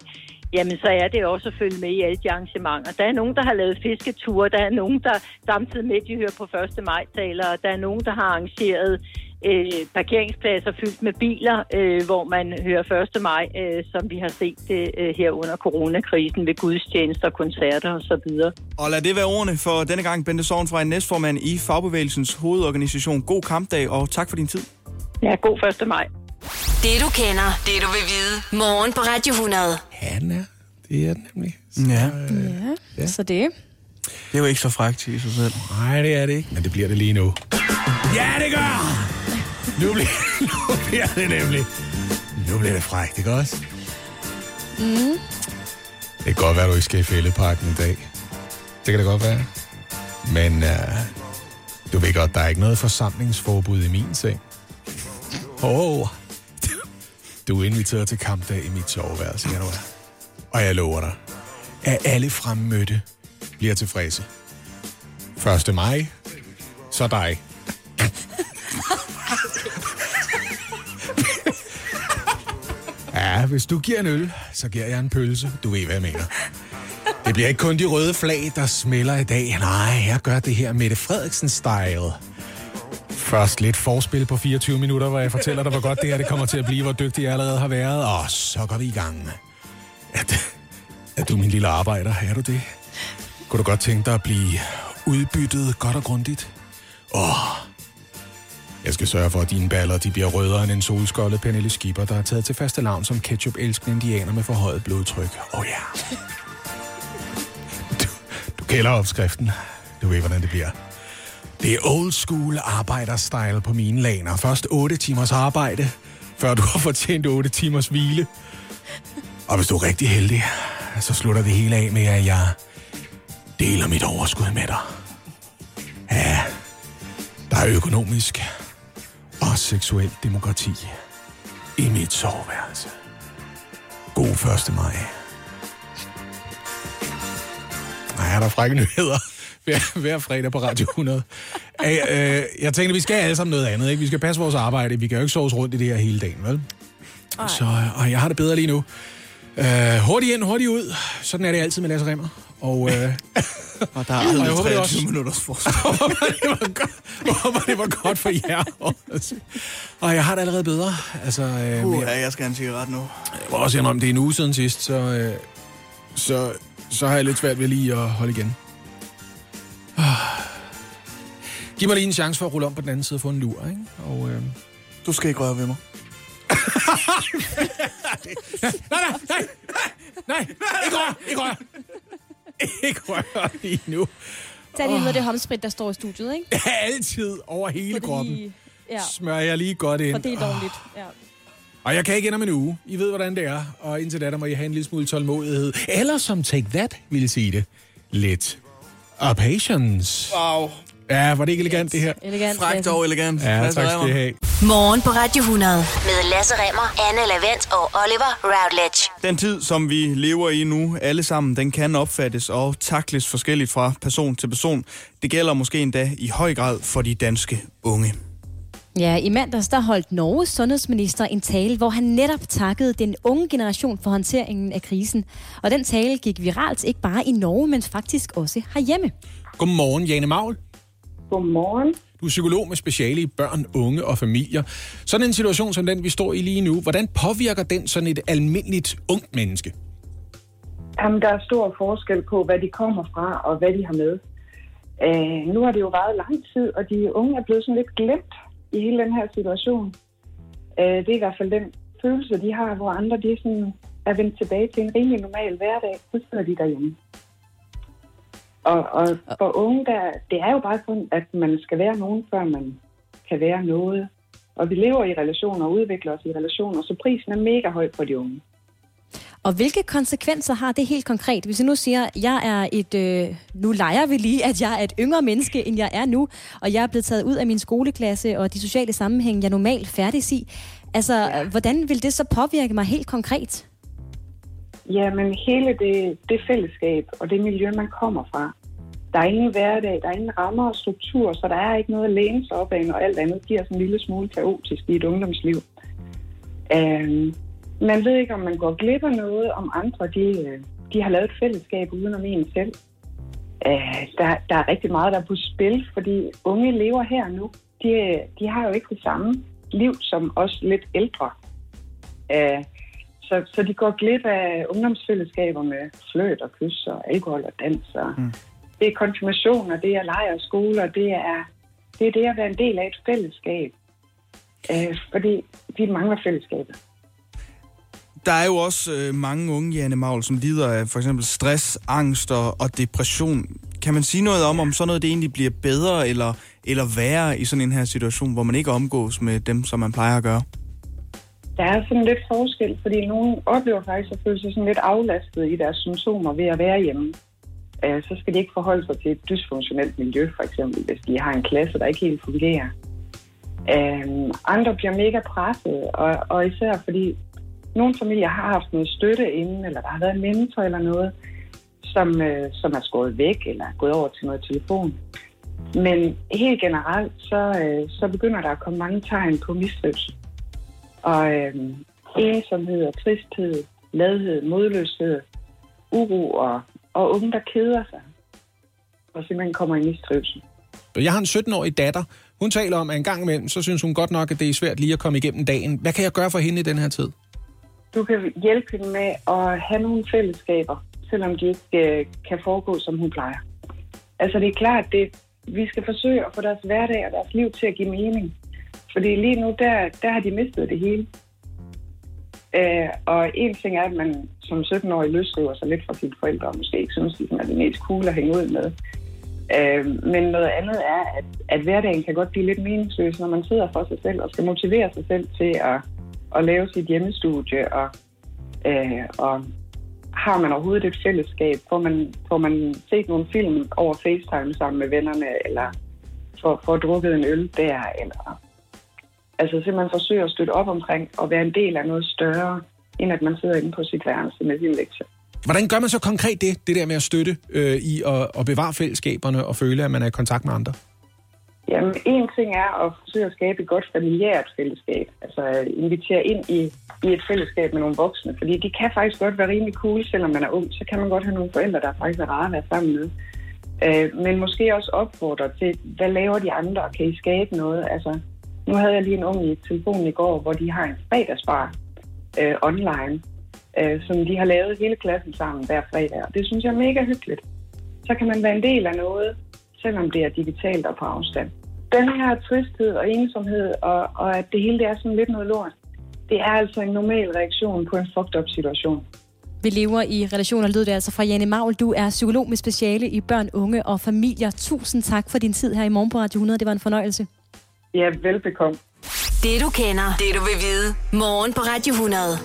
Jamen, så er det også at følge med i alle de arrangementer. Der er nogen, der har lavet fisketure, der er nogen, der samtidig med, de hører på 1. maj taler, og der er nogen, der har arrangeret øh, parkeringspladser fyldt med biler, øh, hvor man hører 1. maj, øh, som vi har set det øh, her under coronakrisen ved gudstjenester, koncerter osv. Og lad det være ordene for denne gang, Bente Sovn fra en næstformand i Fagbevægelsens hovedorganisation. God kampdag, og tak for din tid. Ja, god 1. maj. Det du kender, det du vil vide. Morgen på Radio 100. Han er. Det er den nemlig. Ja. Ja, ja. så det. Det er jo ikke så frækt i sig selv. Nej, det er det ikke. Men det bliver det lige nu. Ja, det gør! Nu bliver, nu bliver det nemlig. Nu bliver det frækt, ikke også? Mm. Det kan godt være, du ikke skal i fældeparken i dag. Det kan det godt være. Men uh, du ved godt, der er ikke noget forsamlingsforbud i min seng. Åh, oh, du er inviteret til kampdag i mit soveværelse, være. Og jeg lover dig, at alle fremmødte bliver tilfredse. 1. maj, så dig. Ja, hvis du giver en øl, så giver jeg en pølse. Du ved, hvad jeg mener. Det bliver ikke kun de røde flag, der smelter i dag. Nej, jeg gør det her Mette Frederiksen-style. Først lidt forspil på 24 minutter, hvor jeg fortæller dig, hvor godt det her det kommer til at blive, hvor dygtig jeg allerede har været. Og så går vi i gang. Er, det, er du min lille arbejder? Er du det? Kunne du godt tænke dig at blive udbyttet godt og grundigt? Åh, jeg skal sørge for, at dine baller de bliver rødere end en solskoldet Pernille Skipper, der er taget til faste lavn som ketchup-elskende indianer med forhøjet blodtryk. Åh oh, ja. Du, du kender opskriften. Du ved, hvordan det bliver. Det er old school arbejderstyle på mine laner. Først 8 timers arbejde, før du har fortjent 8 timers hvile. Og hvis du er rigtig heldig, så slutter det hele af med, at jeg deler mit overskud med dig. Ja, der er økonomisk og seksuel demokrati i mit soveværelse. God 1. maj. Nej, er der frække nyheder hver, hver fredag på Radio 100. Æ, øh, jeg tænkte, vi skal alle sammen noget andet. Ikke? Vi skal passe vores arbejde. Vi kan jo ikke sove rundt i det her hele dagen, vel? Ej. Så og jeg har det bedre lige nu. Øh, hurtigt ind, hurtigt ud. Sådan er det altid med Lasse Remmer. Og, øh, og der er aldrig og jeg håber, det 23 også, minutters forskel. jeg håber, det var godt, jeg for jer. Og jeg har det allerede bedre. Altså, øh, Uh, men ja, jeg skal have en cigaret nu. jeg må også indrømme, det er en uge siden sidst, så, øh, så, så har jeg lidt svært ved lige at holde igen. Ah. Giv mig lige en chance for at rulle om på den anden side og få en lur, ikke? Og, øh... Du skal ikke røre ved mig. Nej, nej, nej, nej, ikke rør, ikke rør. Ikke rør lige nu. Tag lige noget af det håndsprit, der står i studiet, ikke? Altid over hele Fordi- kroppen. Ja, Smører jeg lige godt ind. for det er ordentligt. Ja. Og jeg kan ikke ind om en uge. I ved, hvordan det er. Og indtil da, der må I have en lille smule tålmodighed. Eller som Take That ville sige det. Lidt. Og patience. Wow. Ja, var det ikke elegant, det her? Elegant. Frækt og elegant. Ja, Lasse tak skal I have. Morgen på Radio 100. Med Lasse Remmer, Anne Lavendt og Oliver Routledge. Den tid, som vi lever i nu, alle sammen, den kan opfattes og takles forskelligt fra person til person. Det gælder måske endda i høj grad for de danske unge. Ja, i mandags der holdt Norges sundhedsminister en tale, hvor han netop takkede den unge generation for håndteringen af krisen. Og den tale gik viralt ikke bare i Norge, men faktisk også herhjemme. Godmorgen, Jane Maul. Godmorgen. Du er psykolog med speciale i børn, unge og familier. Sådan en situation som den, vi står i lige nu, hvordan påvirker den sådan et almindeligt ungt menneske? Jamen, der er stor forskel på, hvad de kommer fra og hvad de har med. Øh, nu har det jo varet lang tid, og de unge er blevet sådan lidt glemt i hele den her situation. Øh, det er i hvert fald den følelse, de har, hvor andre de sådan er vendt tilbage til en rimelig normal hverdag, så sidder de derhjemme. Og, og for unge, der, det er jo bare sådan, at man skal være nogen, før man kan være noget. Og vi lever i relationer og udvikler os i relationer, så prisen er mega høj for de unge. Og hvilke konsekvenser har det helt konkret? Hvis jeg nu siger, at jeg er et, øh, nu leger vi lige, at jeg er et yngre menneske, end jeg er nu, og jeg er blevet taget ud af min skoleklasse og de sociale sammenhæng, jeg normalt færdig i. Altså, ja. hvordan vil det så påvirke mig helt konkret? Jamen, hele det, det fællesskab og det miljø, man kommer fra. Der er ingen hverdag, der er ingen rammer og struktur, så der er ikke noget at læne sig op af, når alt andet bliver sådan en lille smule kaotisk i et ungdomsliv. Um, man ved ikke, om man går glip af noget, om andre de, øh, de har lavet et fællesskab uden om en selv. Uh, der, der er rigtig meget, der er på spil, fordi unge lever her nu. De, de har jo ikke det samme liv som os lidt ældre. Uh, så, så de går glip af ungdomsfællesskaber med fløt og kys og alkohol og dans. Og mm. Det er konfirmationer, det er lejr og skoler, det er, det er det at være en del af et fællesskab. Uh, fordi vi mangler fællesskabet. Der er jo også øh, mange unge, Janne Maul, som lider af for eksempel stress, angst og, og depression. Kan man sige noget om, om sådan noget det egentlig bliver bedre eller, eller værre i sådan en her situation, hvor man ikke omgås med dem, som man plejer at gøre? Der er sådan lidt forskel, fordi nogen oplever faktisk at føle sig sådan lidt aflastet i deres symptomer ved at være hjemme. Øh, så skal de ikke forholde sig til et dysfunktionelt miljø, for eksempel, hvis de har en klasse, der ikke helt fungerer. Øh, andre bliver mega presset, og, og især fordi nogle familier har haft noget støtte inden, eller der har været en mentor eller noget, som, øh, som er skåret væk, eller er gået over til noget telefon. Men helt generelt, så, øh, så begynder der at komme mange tegn på mistrivsel. Og øh, ensomhed og tristhed, ladhed, modløshed, uro og, og unge, der keder sig, og simpelthen kommer i mistrivsel. Jeg har en 17-årig datter. Hun taler om, at en gang imellem, så synes hun godt nok, at det er svært lige at komme igennem dagen. Hvad kan jeg gøre for hende i den her tid? Du kan hjælpe hende med at have nogle fællesskaber, selvom de ikke øh, kan foregå, som hun plejer. Altså det er klart, at vi skal forsøge at få deres hverdag og deres liv til at give mening. Fordi lige nu, der, der har de mistet det hele. Øh, og en ting er, at man som 17-årig løsriver sig lidt fra sine forældre, og måske ikke synes, at er det mest cool at hænge ud med. Øh, men noget andet er, at, at hverdagen kan godt blive lidt meningsløs, når man sidder for sig selv og skal motivere sig selv til at, at lave sit hjemmestudie. Og, øh, og har man overhovedet et fællesskab? Får man, får man set nogle film over FaceTime sammen med vennerne, eller får, får drukket en øl der, eller Altså simpelthen forsøge at støtte op omkring og være en del af noget større, end at man sidder inde på sit værelse med sin lektie. Hvordan gør man så konkret det, det der med at støtte øh, i at, at bevare fællesskaberne og føle, at man er i kontakt med andre? Jamen, en ting er at forsøge at skabe et godt familiært fællesskab. Altså invitere ind i, i et fællesskab med nogle voksne. Fordi de kan faktisk godt være rimelig cool, selvom man er ung. Så kan man godt have nogle forældre, der faktisk er rare at være sammen med. Øh, men måske også opfordre til, hvad laver de andre? Kan I skabe noget? Altså, nu havde jeg lige en ung i telefonen i går, hvor de har en fredagsbar øh, online, øh, som de har lavet hele klassen sammen hver fredag. Og det synes jeg er mega hyggeligt. Så kan man være en del af noget, selvom det er digitalt og på afstand. Den her tristhed og ensomhed, og, og at det hele det er sådan lidt noget lort, det er altså en normal reaktion på en fucked up situation. Vi lever i relationer, lød det altså fra Janne Maul. Du er psykolog med speciale i børn, unge og familier. Tusind tak for din tid her i morgen på Radio 100. Det var en fornøjelse. Ja, velbekomme. Det du kender, det du vil vide. Morgen på Radio 100.